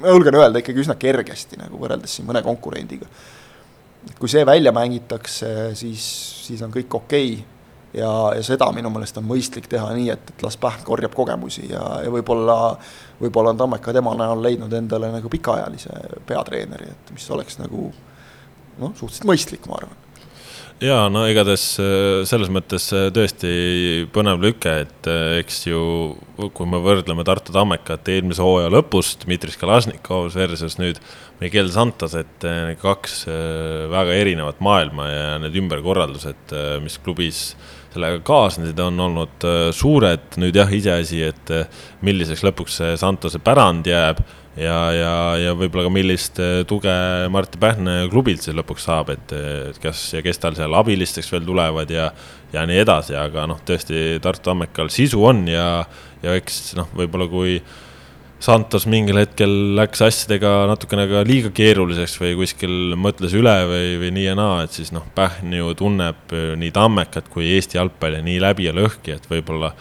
ma julgen öelda ikkagi üsna kergesti nagu võrreldes siin mõne konkurendiga. kui see välja mängitakse, siis, siis on kõik okei okay. ja, ja seda minu meelest on mõistlik teha nii, et, et las Pähk korjab kogemusi ja, ja võib-olla võib-olla on Tammeka tema näol leidnud endale nagu pikaajalise peatreeneri, et mis oleks nagu noh, suhteliselt mõistlik, ma arvan. Ja no igatahes äh, selles mõttes äh, tõesti põnev lüke, et äh, eks ju, kui me võrdleme Tartu Tammekat eelmise hooaja lõpust, Dmitri Kalašnikov versus nüüd Miguel Santos, et kaks väga erinevat maailma ja need ümberkorraldused, mis klubis sellega kaasnesid, on olnud suured. nüüd jah, iseasi, et milliseks lõpuks see Santose pärand jääb ja, ja, ja võib-olla ka millist eh, tuge Martti Pähne klubilt siis lõpuks saab, et kas ja kes tal seal abilisteks veel tulevad ja, ja nii edasi, aga noh, tõesti Tartu Tammekal sisu on ja, ja eks noh, võib-olla kui Santos mingil hetkel läks asjadega natukene ka liiga keeruliseks või kuskil mõtles üle või, või nii ja naa, et siis noh, Pähn ju tunneb nii Tammekat kui Eesti jalgpalli nii läbi ja lõhki, et võib-olla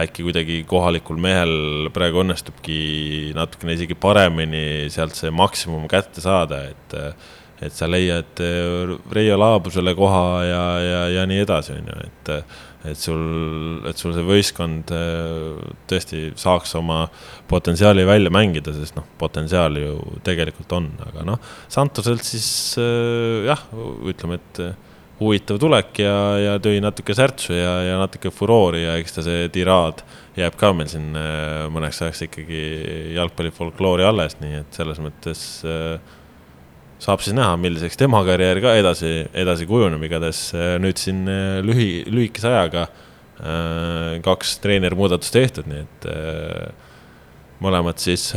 äkki kuidagi kohalikul mehel praegu õnnestubki natukene isegi paremini sealt see maksimum kätte saada, et et sa leiad Reio Laabusele koha ja, ja, ja nii edasi, on ju, et et sul, et sul see võistkond tõesti saaks oma potentsiaali välja mängida, sest noh, potentsiaali ju tegelikult on, aga noh, Santoselt siis jah, ütleme, et huvitav tulek ja, ja tõi natuke särtsu ja, ja natuke furoori ja eks ta see tiraad jääb ka meil siin äh, mõneks ajaks ikkagi jalgpallifolkloori alles, nii et selles mõttes äh, saab siis näha, milliseks tema karjäär ka edasi, edasi kujuneb, igatahes äh, nüüd siin lühi, lühikese ajaga kaks treenermuudatust tehtud, nii et mõlemad siis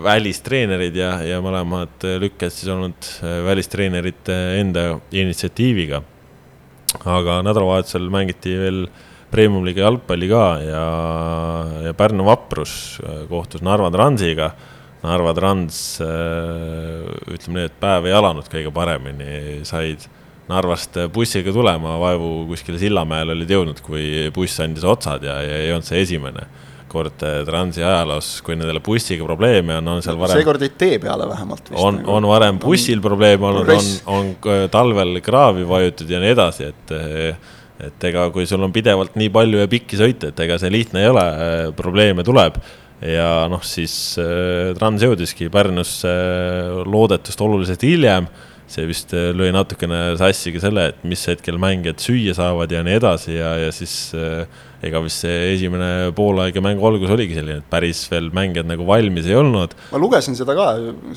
välistreenerid ja, ja mõlemad lükked siis olnud välistreenerite enda initsiatiiviga aga nädalavahetusel mängiti veel premium-liiga jalgpalli ka ja, ja Pärnu Vaprus äh, kohtus Narva Transiga. Narva Trans, äh, ütleme nii, et päev ei alanud kõige paremini, said Narvast bussiga tulema, vaevu kuskile Sillamäele olid jõudnud, kui buss andis otsad ja, ja ei olnud see esimene kord äh, Transi ajaloos, kui nendele bussiga probleeme on, on seal varem. seekord jäid tee peale vähemalt. on, nagu. on varem bussil probleeme olnud, on, on talvel kraavi vajutud ja nii edasi, et. et ega, kui sul on pidevalt nii palju ja pikki sõite, et ega see lihtne ei ole, äh, probleeme tuleb ja noh, siis äh, Trans jõudiski Pärnusse loodetust oluliselt hiljem see vist lõi natukene sassi ka selle, et mis hetkel mängijad süüa saavad ja nii edasi ja, ja siis äh, ega vist see esimene poolaeg ja mängu algus oligi selline, et päris veel mängijad nagu valmis ei olnud. ma lugesin seda ka,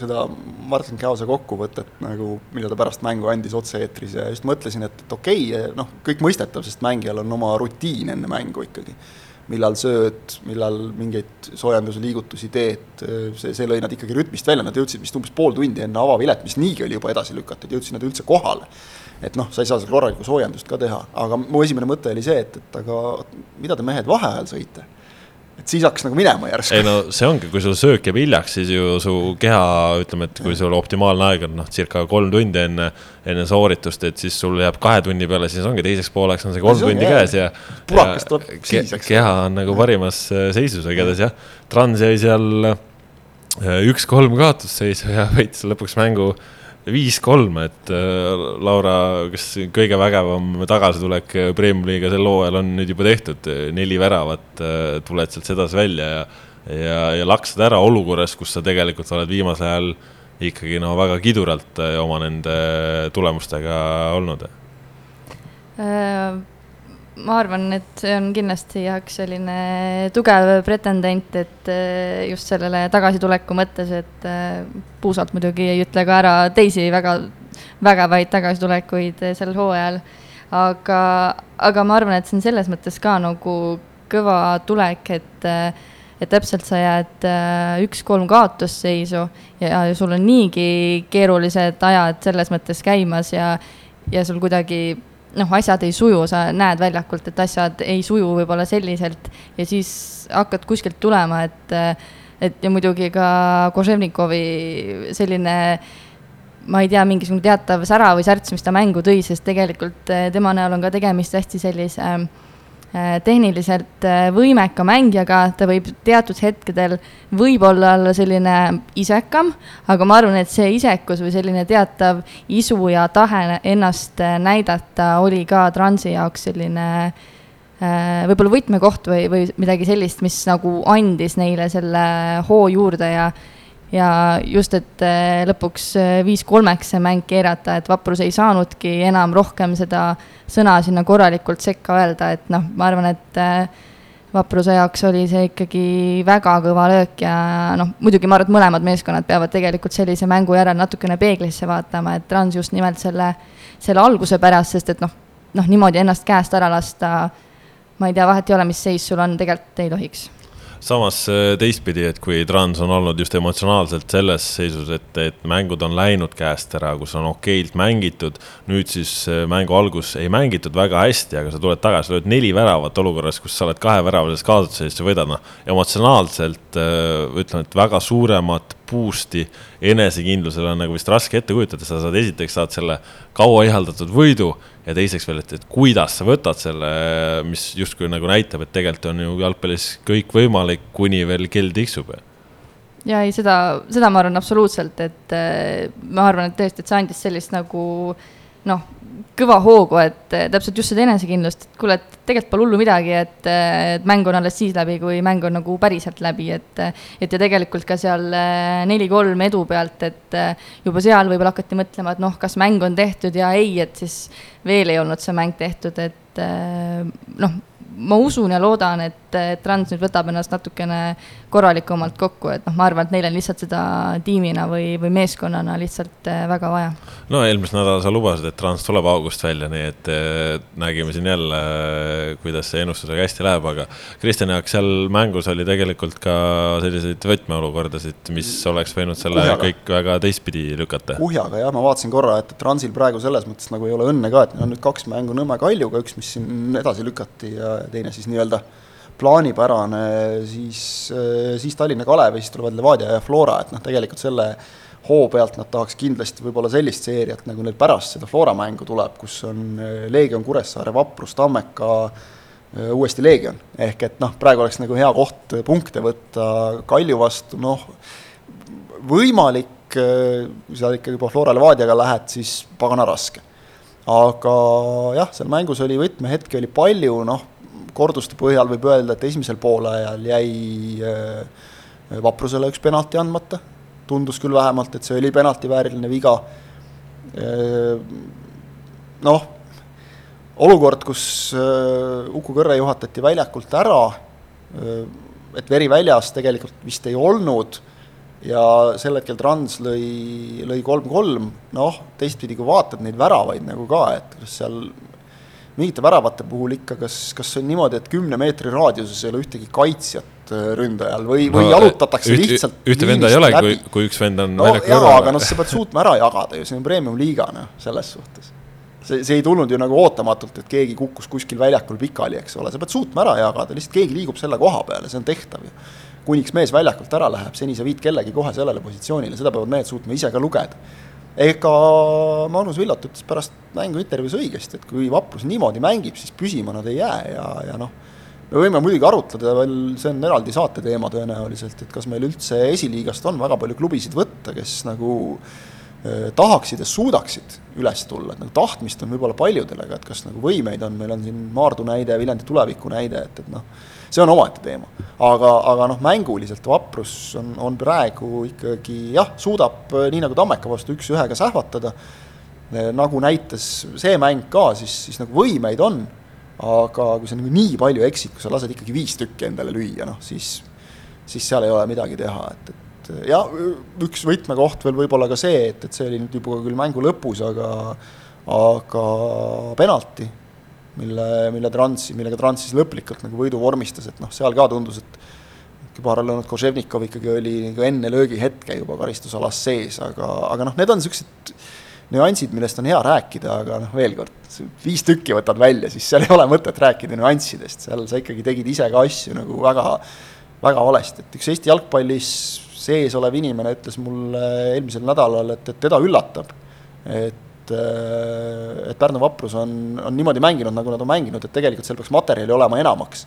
seda Martin Käose kokkuvõtet nagu, mida ta pärast mängu andis otse-eetris ja just mõtlesin, et, et okei okay,, noh, kõik mõistetav, sest mängijal on oma rutiin enne mängu ikkagi. Millal sööd, millal mingeid soojendusliigutusi teed, see, see lõi nad ikkagi rütmist välja, nad jõudsid vist umbes pool tundi enne avavilet, mis niigi oli juba edasi lükatud, jõudsid nad üldse kohale. et noh, sa ei saa seal korralikku soojendust ka teha, aga mu esimene mõte oli see, et, et aga mida te mehed vaheajal sõite et siis hakkas nagu minema järsku. ei no see ongi, kui sul söök jääb hiljaks, siis ju su keha, ütleme, et kui sul optimaalne aeg on noh, circa kolm tundi enne, enne sooritust, et siis sul jääb kahe tunni peale, siis ongi teiseks pooleks on see kolm tundi jah, käes ja. purakas tuleb siis, eks. keha on nagu parimas äh, seisus, igatahes jah, Trans jäi seal äh, üks-kolm kaotusseisu ja võitis lõpuks mängu viis-kolm, et äh, Laura, kas kõige vägevam tagasitulek Premium-liiga sel hooajal on nüüd juba tehtud, neli väravat äh,, tuled sealt sedasi välja ja, ja, ja laksad ära olukorras, kus sa tegelikult oled viimasel ajal ikkagi no väga kiduralt äh, oma nende tulemustega olnud äh,? Ma arvan, et see on kindlasti Jaak selline tugev pretendent, et eh, just sellele tagasituleku mõttes, et eh, puusalt muidugi ei ütle ka ära teisi väga vägevaid tagasitulekuid eh, sel hooajal. aga, aga ma arvan, et see on selles mõttes ka nagu kõva tulek, et et täpselt sa jääd üks-kolm kaotusseisu ja, ja sul on niigi keerulised ajad selles mõttes käimas ja, ja sul kuidagi noh, asjad ei suju, sa näed väljakult, et asjad ei suju võib-olla selliselt ja siis hakkad kuskilt tulema, et, et ja muidugi ka Koževnikovi selline ma ei tea, mingisugune teatav sära või särts, mis ta mängu tõi, sest tegelikult eh, tema näol on ka tegemist hästi sellise äh, tehniliselt äh, võimeka mängijaga, ta võib teatud hetkedel võib-olla olla selline isekam, aga ma arvan, et see isekus või selline teatav isu ja tahe ennast äh, näidata oli ka Transi jaoks selline võib-olla võtmekoht või, või midagi sellist, mis nagu andis neile selle hoo juurde ja ja just, et äh, lõpuks viis kolmeks see mäng keerata, et Vaprus ei saanudki enam rohkem seda sõna sinna korralikult sekka öelda, et noh, ma arvan, et Vapruse jaoks oli see ikkagi väga kõva löök ja noh, muidugi ma arvan, et mõlemad meeskonnad peavad tegelikult sellise mängu järel natukene peeglisse vaatama, et Trans just nimelt selle, selle alguse pärast, sest et noh, noh niimoodi ennast käest ära lasta, ma ei tea, vahet ei ole, mis seis sul on, tegelikult ei tohiks samas äh, teistpidi, et kui Trans on olnud just emotsionaalselt selles seisus, et, et mängud on läinud käest ära, kus on okeilt mängitud, nüüd siis äh, mängu algus ei mängitud väga hästi, aga sa tuled tagasi, lööd neli väravat olukorras, kus sa oled kaheväravalises kaotuses, sa võidad, noh, emotsionaalselt äh, ütlen, et väga suuremat boost'i enesekindlusele on nagu vist raske ette kujutada, sa saad esiteks saad selle kaua ihaldatud võidu ja teiseks veel, et, et kuidas sa võtad selle, mis justkui nagu näitab, et tegelikult on ju jalgpallis kõik võimalik, kuni veel kell tiksub. ja ei, seda, seda ma arvan absoluutselt, et äh, ma arvan, et tõesti, et see andis sellist nagu noh kõva hoogu, et täpselt just seda enesekindlust, et kuule, et tegelikult pole hullu midagi, et, et mäng on alles siis läbi, kui mäng on nagu päriselt läbi, et et ja tegelikult ka seal eh, neli-kolm edu pealt, et eh, juba seal võib-olla hakati mõtlema, et noh, kas mäng on tehtud ja ei, et siis veel ei olnud see mäng tehtud, et eh, noh, ma usun ja loodan, et, Trans nüüd võtab ennast natukene korralikumalt kokku, et noh, ma arvan, et neil on lihtsalt seda tiimina või, või meeskonnana lihtsalt äh, väga vaja. no eelmisel nädalal sa lubasid, et Trans tuleb august välja, nii et äh, nägime siin jälle, äh, kuidas see ennustusega hästi läheb, aga Kristjan Jaak, seal mängus oli tegelikult ka selliseid võtmeolukordasid, mis oleks võinud selle Kuhjaga. kõik väga teistpidi lükata. kuhjaga jah, ma vaatasin korra, et Transil praegu selles mõttes nagu ei ole õnne ka, et neil on nüüd kaks mängu Nõmme Kaljuga, üks, mis siin edasi lükati ja teine siis nii-öelda plaanipärane, siis, siis Tallinna Kalev ja siis tulevad Levadia ja Flora, et noh, tegelikult selle hoo pealt nad tahaks kindlasti võib-olla sellist seeriat, nagu neil pärast seda Flora mängu tuleb, kus on eh, Leegion Kuressaare, Vaprus, Tammeka, eh, uuesti Leegion. ehk et noh, praegu oleks nagu hea koht punkte võtta Kalju vastu, noh, võimalik, kui sa ikkagi juba Flora Levadiaga lähed, siis pagana raske. aga jah, seal mängus oli võtmehetki oli palju, noh, korduste põhjal võib öelda, et esimesel poolajal jäi äh, Vaprusele üks penalti andmata, tundus küll vähemalt, et see oli penaltivääriline viga. Äh, noh, olukord, kus äh, Uku Kõrre juhatati väljakult ära, et veri väljas tegelikult vist ei olnud ja sel hetkel Trans lõi, lõi kolm-kolm, noh, teistpidi, kui vaatad neid väravaid nagu ka, et kas seal mingite väravate puhul ikka, kas, kas on niimoodi, et kümne meetri raadiuses ei ole ühtegi kaitsjat äh, ründajal või no,, või jalutatakse üht, lihtsalt ühte venda ei ole, kui, kui üks vend on no, väljaku kõrval. aga noh, sa pead suutma ära jagada ju, see on premium-liiga, noh, selles suhtes. see, see ei tulnud ju nagu ootamatult, et keegi kukkus kuskil väljakul pikali, eks ole, sa pead suutma ära jagada, lihtsalt keegi liigub selle koha peale, see on tehtav ju. kuniks mees väljakult ära läheb, seni sa viid kellegi kohe sellele positsioonile, seda peavad mehed suutma ise ka lugeda ega Magnus Villat ütles pärast mängu intervjuus õigesti, et kui Vaprus niimoodi mängib, siis püsima nad ei jää ja, ja noh, me võime muidugi arutleda veel, see on eraldi saate teema tõenäoliselt, et kas meil üldse esiliigast on väga palju klubisid võtta, kes nagu eh, tahaksid ja suudaksid üles tulla, et nagu tahtmist on võib-olla paljudel, aga et kas nagu võimeid on, meil on siin Maardu näide, Viljandi tuleviku näide, et, et noh, see on omaette teema. aga, aga noh, mänguliselt Vaprus on, on praegu ikkagi jah, suudab nii nagu Tammeka vastu üks-ühega sähvatada, nagu näitas see mäng ka, siis, siis nagu võimeid on, aga kui sa nagu nii palju eksid, kui sa lased ikkagi viis tükki endale lüüa, noh siis, siis seal ei ole midagi teha, et, et ja üks võtmekoht veel võib-olla ka see, et, et see oli nüüd juba küll mängu lõpus, aga aga penalti mille, mille Trans, millega Trans siis lõplikult nagu võidu vormistas, et noh, seal ka tundus, et kübara löönud Koževnikov ikkagi oli nagu enne löögihetke juba karistusalas sees, aga, aga noh, need on niisugused nüansid, millest on hea rääkida, aga noh, veel kord, viis tükki võtad välja, siis seal ei ole mõtet rääkida nüanssidest, seal sa ikkagi tegid ise ka asju nagu väga, väga valesti, et üks Eesti jalgpallis sees olev inimene ütles mulle eelmisel nädalal, et, et teda üllatab, et et, äh, et Pärnu Vaprus on, on niimoodi mänginud, nagu nad on mänginud, et tegelikult seal peaks materjali olema enamaks.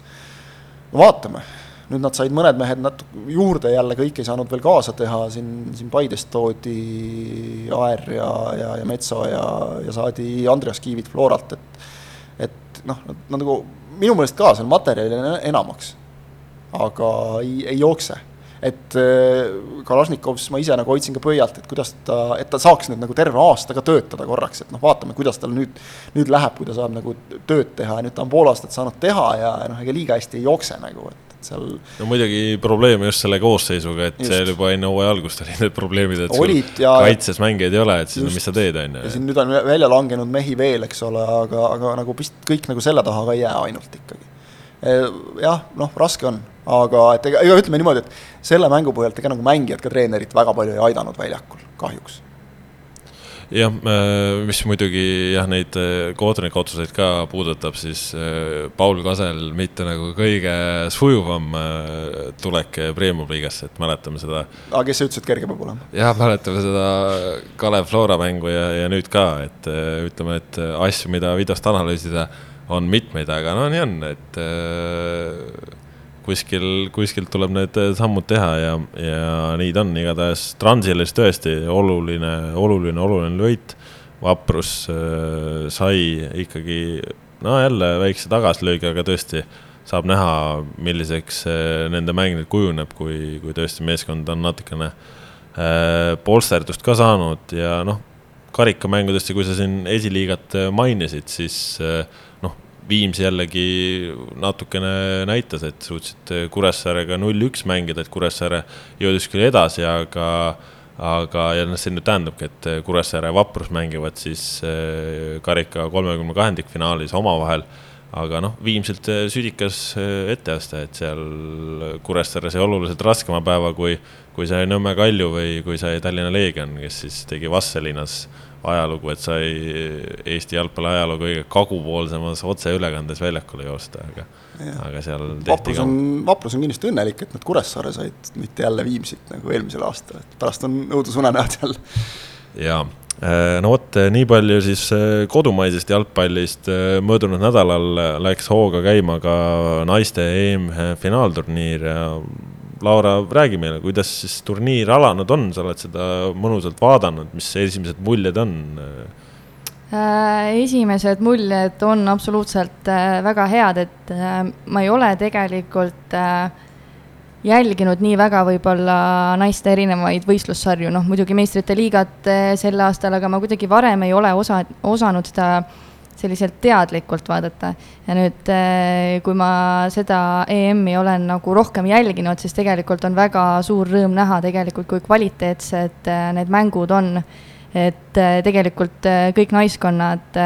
no vaatame, nüüd nad said mõned mehed natuke juurde jälle, kõik ei saanud veel kaasa teha, siin, siin Paidest toodi Aer ja, ja, ja Metso ja, ja saadi Andreas Kiivit Floralt, et et noh, nad nagu minu meelest ka seal materjali on enamaks, aga ei, ei jookse et Kalašnikovs ma ise nagu hoidsin ka pöialt, et kuidas ta, et ta saaks nüüd nagu terve aasta ka töötada korraks, et noh, vaatame, kuidas tal nüüd, nüüd läheb, kui ta saab nagu tööd teha ja nüüd ta on pool aastat saanud teha ja noh, ega liiga hästi ei jookse nagu, et seal. no muidugi probleeme just selle koosseisuga, et just. seal juba enne hooaja algust olid need probleemid, et Olid, ja, kaitses mängijaid ei ole, et siis just, no, mis sa teed, on ju. ja siin nüüd on välja langenud mehi veel, eks ole, aga, aga nagu vist kõik nagu selle taha ka ei jää ainult ikkagi. E, jah, noh, raske on, aga et ega, ega ütleme niimoodi, et selle mängu põhjalt ega nagu mängijad ka treenerit väga palju ei aidanud väljakul, kahjuks jah, äh, mis muidugi jah, neid äh, kohtuniku otsuseid ka puudutab, siis Paul Kasel mitte nagu kõige sujuvam tulek Premium-liigasse, et mäletame seda. aga kes sa ütlesid, kerge peab olema? jah, mäletame seda Kalev Flora mängu ja, ja nüüd ka, et ütleme, et asju, mida videost analüüsida, on mitmeid, aga no nii on, et kuskil, kuskilt tuleb need sammud teha ja, ja nii ta on, igatahes Transilis tõesti oluline, oluline, oluline võit. vaprus äh, sai ikkagi, no jälle väikse tagasilöögi, aga tõesti saab näha, milliseks äh, nende mäng nüüd kujuneb, kui, kui tõesti meeskond on natukene äh, polsterdust ka saanud ja noh, karikamängudest ja kui sa siin esiliigat mainisid, siis äh, Viimsi jällegi natukene näitas, et suutsid Kuressaarega null-üks mängida, et Kuressaare jõudis küll edasi, aga aga, ja noh, see nüüd tähendabki, et Kuressaare ja Vaprus mängivad siis eh, karika kolmekümne kahendikfinaalis omavahel. aga noh, Viimsilt südikas eh, etteaste, et seal Kuressaare sai oluliselt raskema päeva, kui, kui sai Nõmme Kalju või kui sai Tallinna Leegion, kes siis tegi Vastseliinas ajalugu, et sai Eesti jalgpalli ajaloo kõige kagupoolsemas otseülekandes väljakule joosta, aga, aga seal tehti vaprus on, vaprus on kindlasti õnnelik, et nad Kuressaare said, mitte jälle Viimsit nagu eelmisel aastal, et pärast on õudusunenäod jälle. jaa, äh, no vot, nii palju siis äh, kodumaisest jalgpallist. Äh, möödunud nädalal läks hooga käima ka naiste EM-finaalturniir ja Laura, räägi meile, kuidas siis turniir alanud on, sa oled seda mõnusalt vaadanud, mis esimesed muljed on? Äh, esimesed muljed on absoluutselt äh, väga head, et äh, ma ei ole tegelikult jälginud nii väga võib-olla naiste erinevaid võistlussarju, noh muidugi meistrite liigat sel aastal, aga ma kuidagi varem ei ole osa, osanud seda selliselt teadlikult vaadata. ja nüüd, eh, kui ma seda EM-i olen nagu rohkem jälginud, siis tegelikult on väga suur rõõm näha tegelikult, kui kvaliteetsed eh, need mängud on. et eh, tegelikult kõik naiskonnad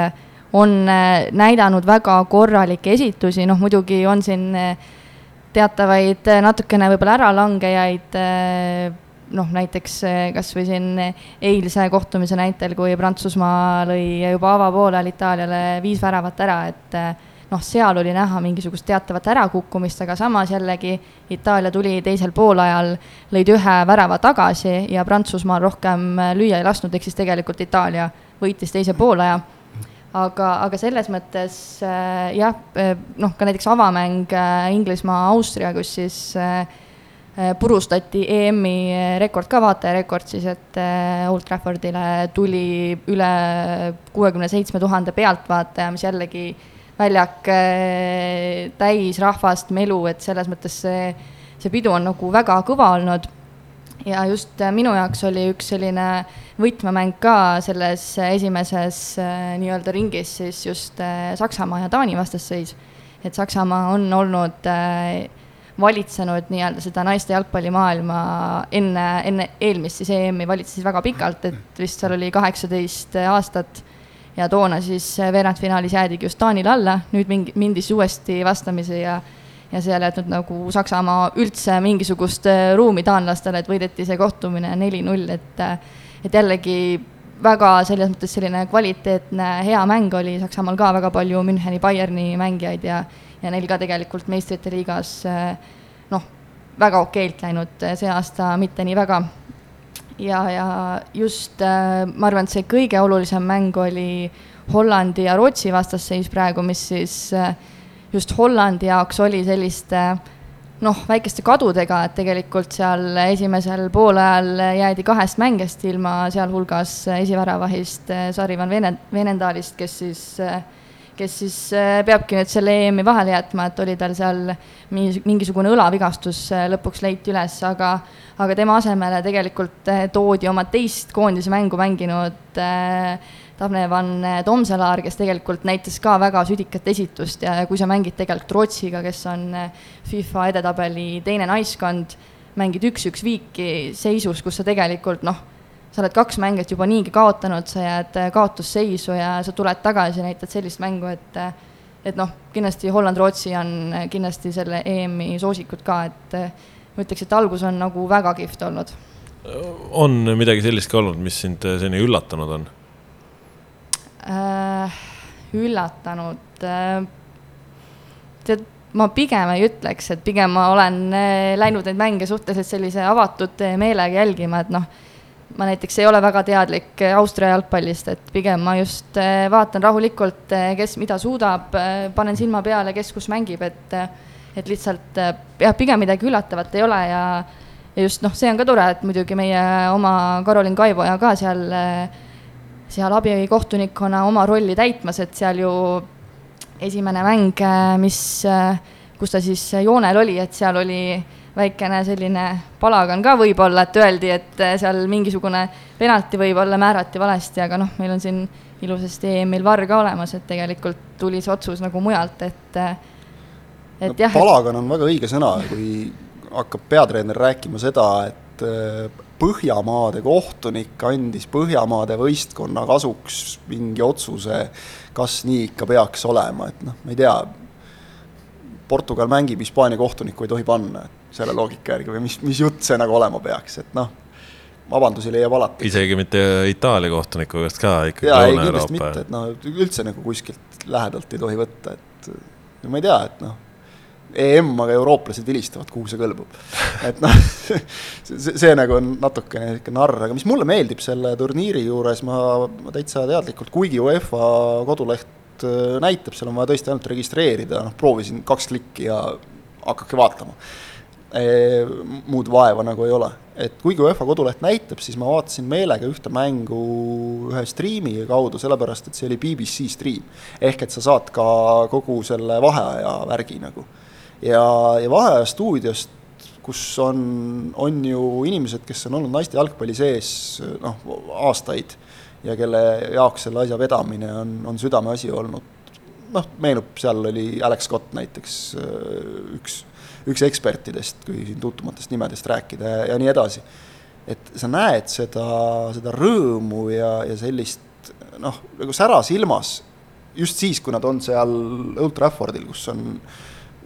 on näidanud väga korralikke esitusi, noh muidugi on siin teatavaid natukene võib-olla äralangejaid noh, näiteks eh, kas või siin eilse kohtumise näitel, kui Prantsusmaa lõi juba avapoolel Itaaliale viis väravat ära, et eh, noh, seal oli näha mingisugust teatavat ärakukkumist, aga samas jällegi Itaalia tuli teisel poolajal, lõid ühe värava tagasi ja Prantsusmaal rohkem lüüa ei lasknud, ehk siis tegelikult Itaalia võitis teise poolaja. Aga, aga selles mõttes jah, noh, ka näiteks avamäng Inglismaa-Austria, kus siis Äh, purustati EM-i äh, rekord ka, vaatajarekord siis, et äh, Old Traffordile tuli üle kuuekümne seitsme tuhande pealtvaataja, mis jällegi väljak täis rahvast, melu, et selles mõttes see, see pidu on nagu väga kõva olnud. ja just minu jaoks oli üks selline võtmemäng ka selles esimeses nii-öelda ringis siis just Saksamaa ja Taani vastasseis. et Saksamaa on olnud valitsenud nii-öelda seda naiste jalgpallimaailma enne, enne eelmist siis EM-i valitses väga pikalt, et vist seal oli kaheksateist aastat. ja toona siis veerandfinaalis jäädigi just Taanile alla, nüüd mingi, mindi siis uuesti vastamisi ja ja see ei jätnud nagu Saksamaa üldse mingisugust äh, ruumi taanlastele, et võideti see kohtumine neli-null, et äh, et jällegi väga selles mõttes selline kvaliteetne, hea mäng oli Saksamaal ka väga palju Müncheni, Bayerni mängijaid ja ja neil ka tegelikult meistrite liigas eh, noh, väga okeilt läinud eh, see aasta mitte nii väga. ja, ja just eh, ma arvan, et see kõige olulisem mäng oli Hollandi ja Rootsi vastasseis praegu, mis siis just Hollandi jaoks oli selliste noh, väikeste kadudega, et tegelikult seal esimesel poolajal jäädi kahest mängijast ilma, sealhulgas esiväravahist Sari van Vene-, Venendaalist, kes siis kes siis äh, peabki nüüd selle EM-i vahele jätma, et oli tal seal mingisugune õlavigastus äh, lõpuks leiti üles, aga, aga tema asemele tegelikult äh, toodi oma teist koondise mängu mänginud Tavne van Tomselaar, kes tegelikult näitas ka väga südikat esitust ja kui sa mängid tegelikult Rootsiga, kes on FIFA edetabeli teine naiskond, mängid üks-üks viiki seisus, kus sa tegelikult noh sa oled kaks mängijat juba niigi kaotanud, sa jääd äh, kaotusseisu ja sa tuled tagasi, näitad sellist mängu, et äh, et noh, kindlasti Holland-Rootsi on äh, kindlasti selle EM-i soosikud ka, et ma ütleks, et algus on nagu väga kihvt olnud. on midagi sellist ka olnud, mis sind seni üllatanud on äh,? üllatanud äh,? tead, ma pigem ei ütleks, et pigem ma olen läinud neid mänge suhteliselt sellise avatud meelega jälgima, et noh ma näiteks ei ole väga teadlik äh, Austria jalgpallist, et pigem ma just äh, vaatan rahulikult, äh, kes mida suudab, panen silma peale, kes kus mängib, et et lihtsalt jah, pigem midagi üllatavat ei ole ja ja just noh, see on ka tore, et muidugi meie oma Karolin Kaivoja ka seal, seal abikohtunikuna oma rolli täitmas, et seal ju esimene mäng, mis, kus ta siis joonel oli, et seal oli väikene selline palagan ka võib-olla, et öeldi, et äh, seal mingisugune penalti võib-olla määrati valesti, aga noh, meil on siin ilusasti EM-il VAR ka olemas, et tegelikult tuli see otsus nagu mujalt, et äh, et no, jah. palagan on väga õige sõna, kui hakkab peatreener rääkima seda, et äh, Põhjamaade kohtunik andis Põhjamaade võistkonna kasuks mingi otsuse, kas nii ikka peaks olema, et noh, ma ei tea, Portugal mängib, Hispaania kohtunikku ei tohi panna, et selle loogika järgi või mis, mis jutt see nagu olema peaks, et noh, vabandusi leiab alati. isegi mitte Itaalia kohtuniku käest ka ikkagi. jaa, ei kindlasti mitte, et noh, üldse nagu kuskilt lähedalt ei tohi võtta, et ma ei tea, et noh, EM, aga eurooplased vilistavad, kuhu see kõlbub. et noh see, see nagu on natukene niisugune narr, aga mis mulle meeldib selle turniiri juures, ma, ma täitsa teadlikult, kuigi UEFA koduleht äh, näitab, seal on vaja tõesti ainult registreerida, noh, proovisin kaks klikki ja hakake vaatama muud vaeva nagu ei ole. et kuigi UEFA koduleht näitab, siis ma vaatasin meelega ühte mängu ühe striimi kaudu, sellepärast et see oli BBC striim. ehk et sa saad ka kogu selle vaheaja värgi nagu. ja, ja vaheaja stuudiost, kus on, on ju inimesed, kes on olnud naiste jalgpalli sees noh, aastaid ja kelle jaoks selle asja vedamine on, on südameasi olnud. noh, meenub, seal oli Alex Scott näiteks üks üks ekspertidest, kui siin tuntumatest nimedest rääkida ja, ja nii edasi. et sa näed seda, seda rõõmu ja, ja sellist noh, nagu sära silmas just siis, kui nad on seal Old Traffordil, kus on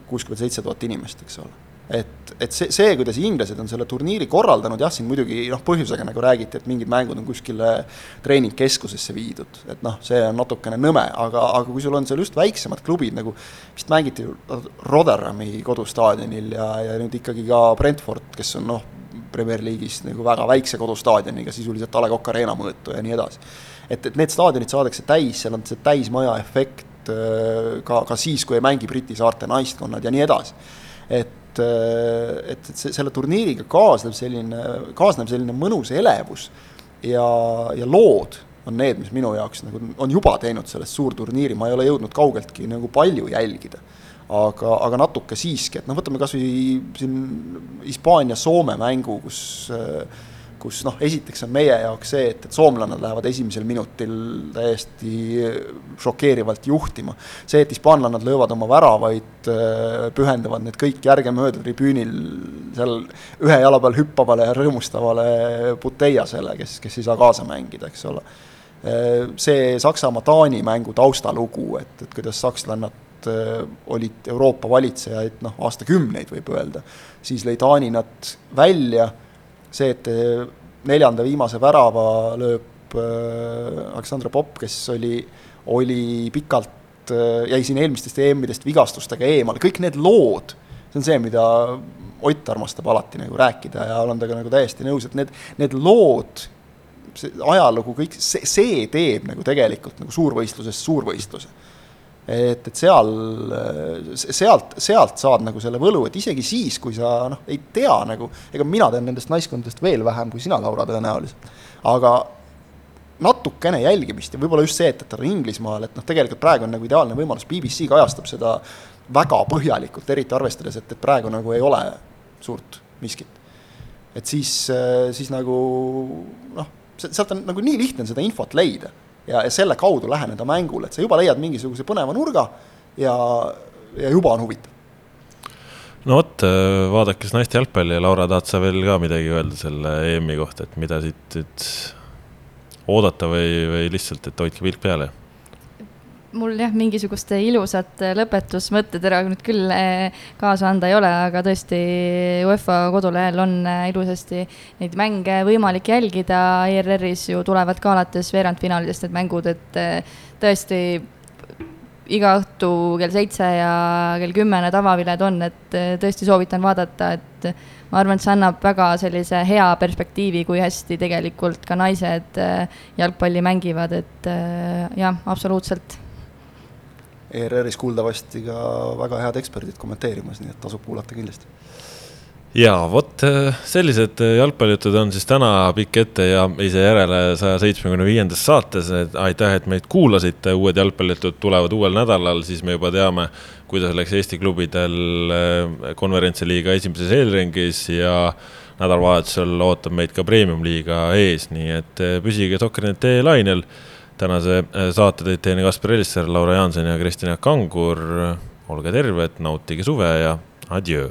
kuuskümmend seitse tuhat inimest, eks ole et, et see, see, kuidas inglased on selle turniiri korraldanud, jah, siin muidugi noh, põhjusega nagu räägiti, et mingid mängud on kuskile treeningkeskusesse viidud, et noh, see on natukene nõme, aga, aga kui sul on seal just väiksemad klubid nagu, vist mängiti Rotherhami kodustaadionil ja, ja nüüd ikkagi ka Brentford, kes on noh, Premier League'is nagu väga väikse kodustaadioniga, sisuliselt A Le Coq Arena mõõtu ja nii edasi. et, et need staadionid saadakse täis, seal on see täismaja efekt äh, ka, ka siis, kui ei mängi Briti saarte naiskonnad ja nii edasi. et et, et, et selle turniiriga kaasneb selline, kaasneb selline mõnus elevus ja, ja lood on need, mis minu jaoks nagu on juba teinud sellest suurturniiri, ma ei ole jõudnud kaugeltki nagu palju jälgida. aga, aga natuke siiski, et noh, võtame kas või siin Hispaania-Soome mängu, kus äh, kus noh, esiteks on meie jaoks see, et, et soomlannad lähevad esimesel minutil täiesti šokeerivalt juhtima. see, et hispaanlannad löövad oma väravaid, äh, pühendavad need kõik järgemööda tribüünil seal ühe jala peal hüppavale ja rõõmustavale Puteiasele, kes, kes ei saa kaasa mängida, eks ole. Äh, see Saksamaa-Taani mängu taustalugu, et, et kuidas sakslannad äh, olid Euroopa valitsejaid noh, aastakümneid võib öelda, siis lõi Taani nad välja see, et eh, neljanda viimase värava lööb äh, Aleksandr Popp, kes oli, oli pikalt äh,, jäi siin eelmistest EM-idest vigastustega eemale, kõik need lood, see on see, mida Ott armastab alati nagu rääkida ja olen temaga nagu täiesti nõus, et need, need lood, see ajalugu, kõik see, see teeb nagu tegelikult nagu suurvõistlusest suurvõistluse et, et seal, sealt, sealt saad nagu selle võlu, et isegi siis, kui sa noh, ei tea nagu, ega mina tean nendest naiskondadest veel vähem kui sina, Laura, tõenäoliselt. aga natukene jälgimist ja võib-olla just see, et, et ta on Inglismaal, et noh, tegelikult praegu on nagu ideaalne võimalus, BBC kajastab seda väga põhjalikult, eriti arvestades, et, et praegu nagu ei ole suurt miskit. et siis, siis nagu noh, sealt on nagu nii lihtne seda infot leida ja, ja selle kaudu läheneda mängule, et sa juba leiad mingisuguse põneva nurga ja, ja juba on huvitav no vot, vaadates naiste jalgpalli ja Laura, tahad sa veel ka midagi öelda selle EM-i kohta, et mida siit nüüd oodata või, või lihtsalt, et hoidke pilk peal? Mul jah, mingisugust ilusat lõpetusmõtted ära nüüd küll eh, kaasa anda ei ole, aga tõesti UEFA kodulehel on eh, ilusasti neid mänge võimalik jälgida, ERR-is ju tulevad ka alates veerandfinaalidest need mängud, et eh, tõesti iga õhtu kell seitse ja kell kümme need avaviled on, et tõesti soovitan vaadata, et ma arvan, et see annab väga sellise hea perspektiivi, kui hästi tegelikult ka naised jalgpalli mängivad, et jah, absoluutselt. ERR-is kuuldavasti ka väga head eksperdid kommenteerimas, nii et tasub kuulata kindlasti. Ja vot äh, sellised jalgpallijutud on siis täna pikk ette ja ise järele saja seitsmekümne viiendas saates, aitäh, et meid kuulasite, uued jalgpallijutud tulevad uuel nädalal, siis me juba teame kuidas läks Eesti klubidel eh, konverentsiliiga esimeses eelringis ja nädalavahetusel ootab meid ka premium-liiga ees, nii et püsige Sokkerneti lainel. Tänase eh, saate tõid teieni Kaspar Elisser, Laura Jaanson ja Kristjan Jaak Kangur. olge terved, nautige suve ja adjöö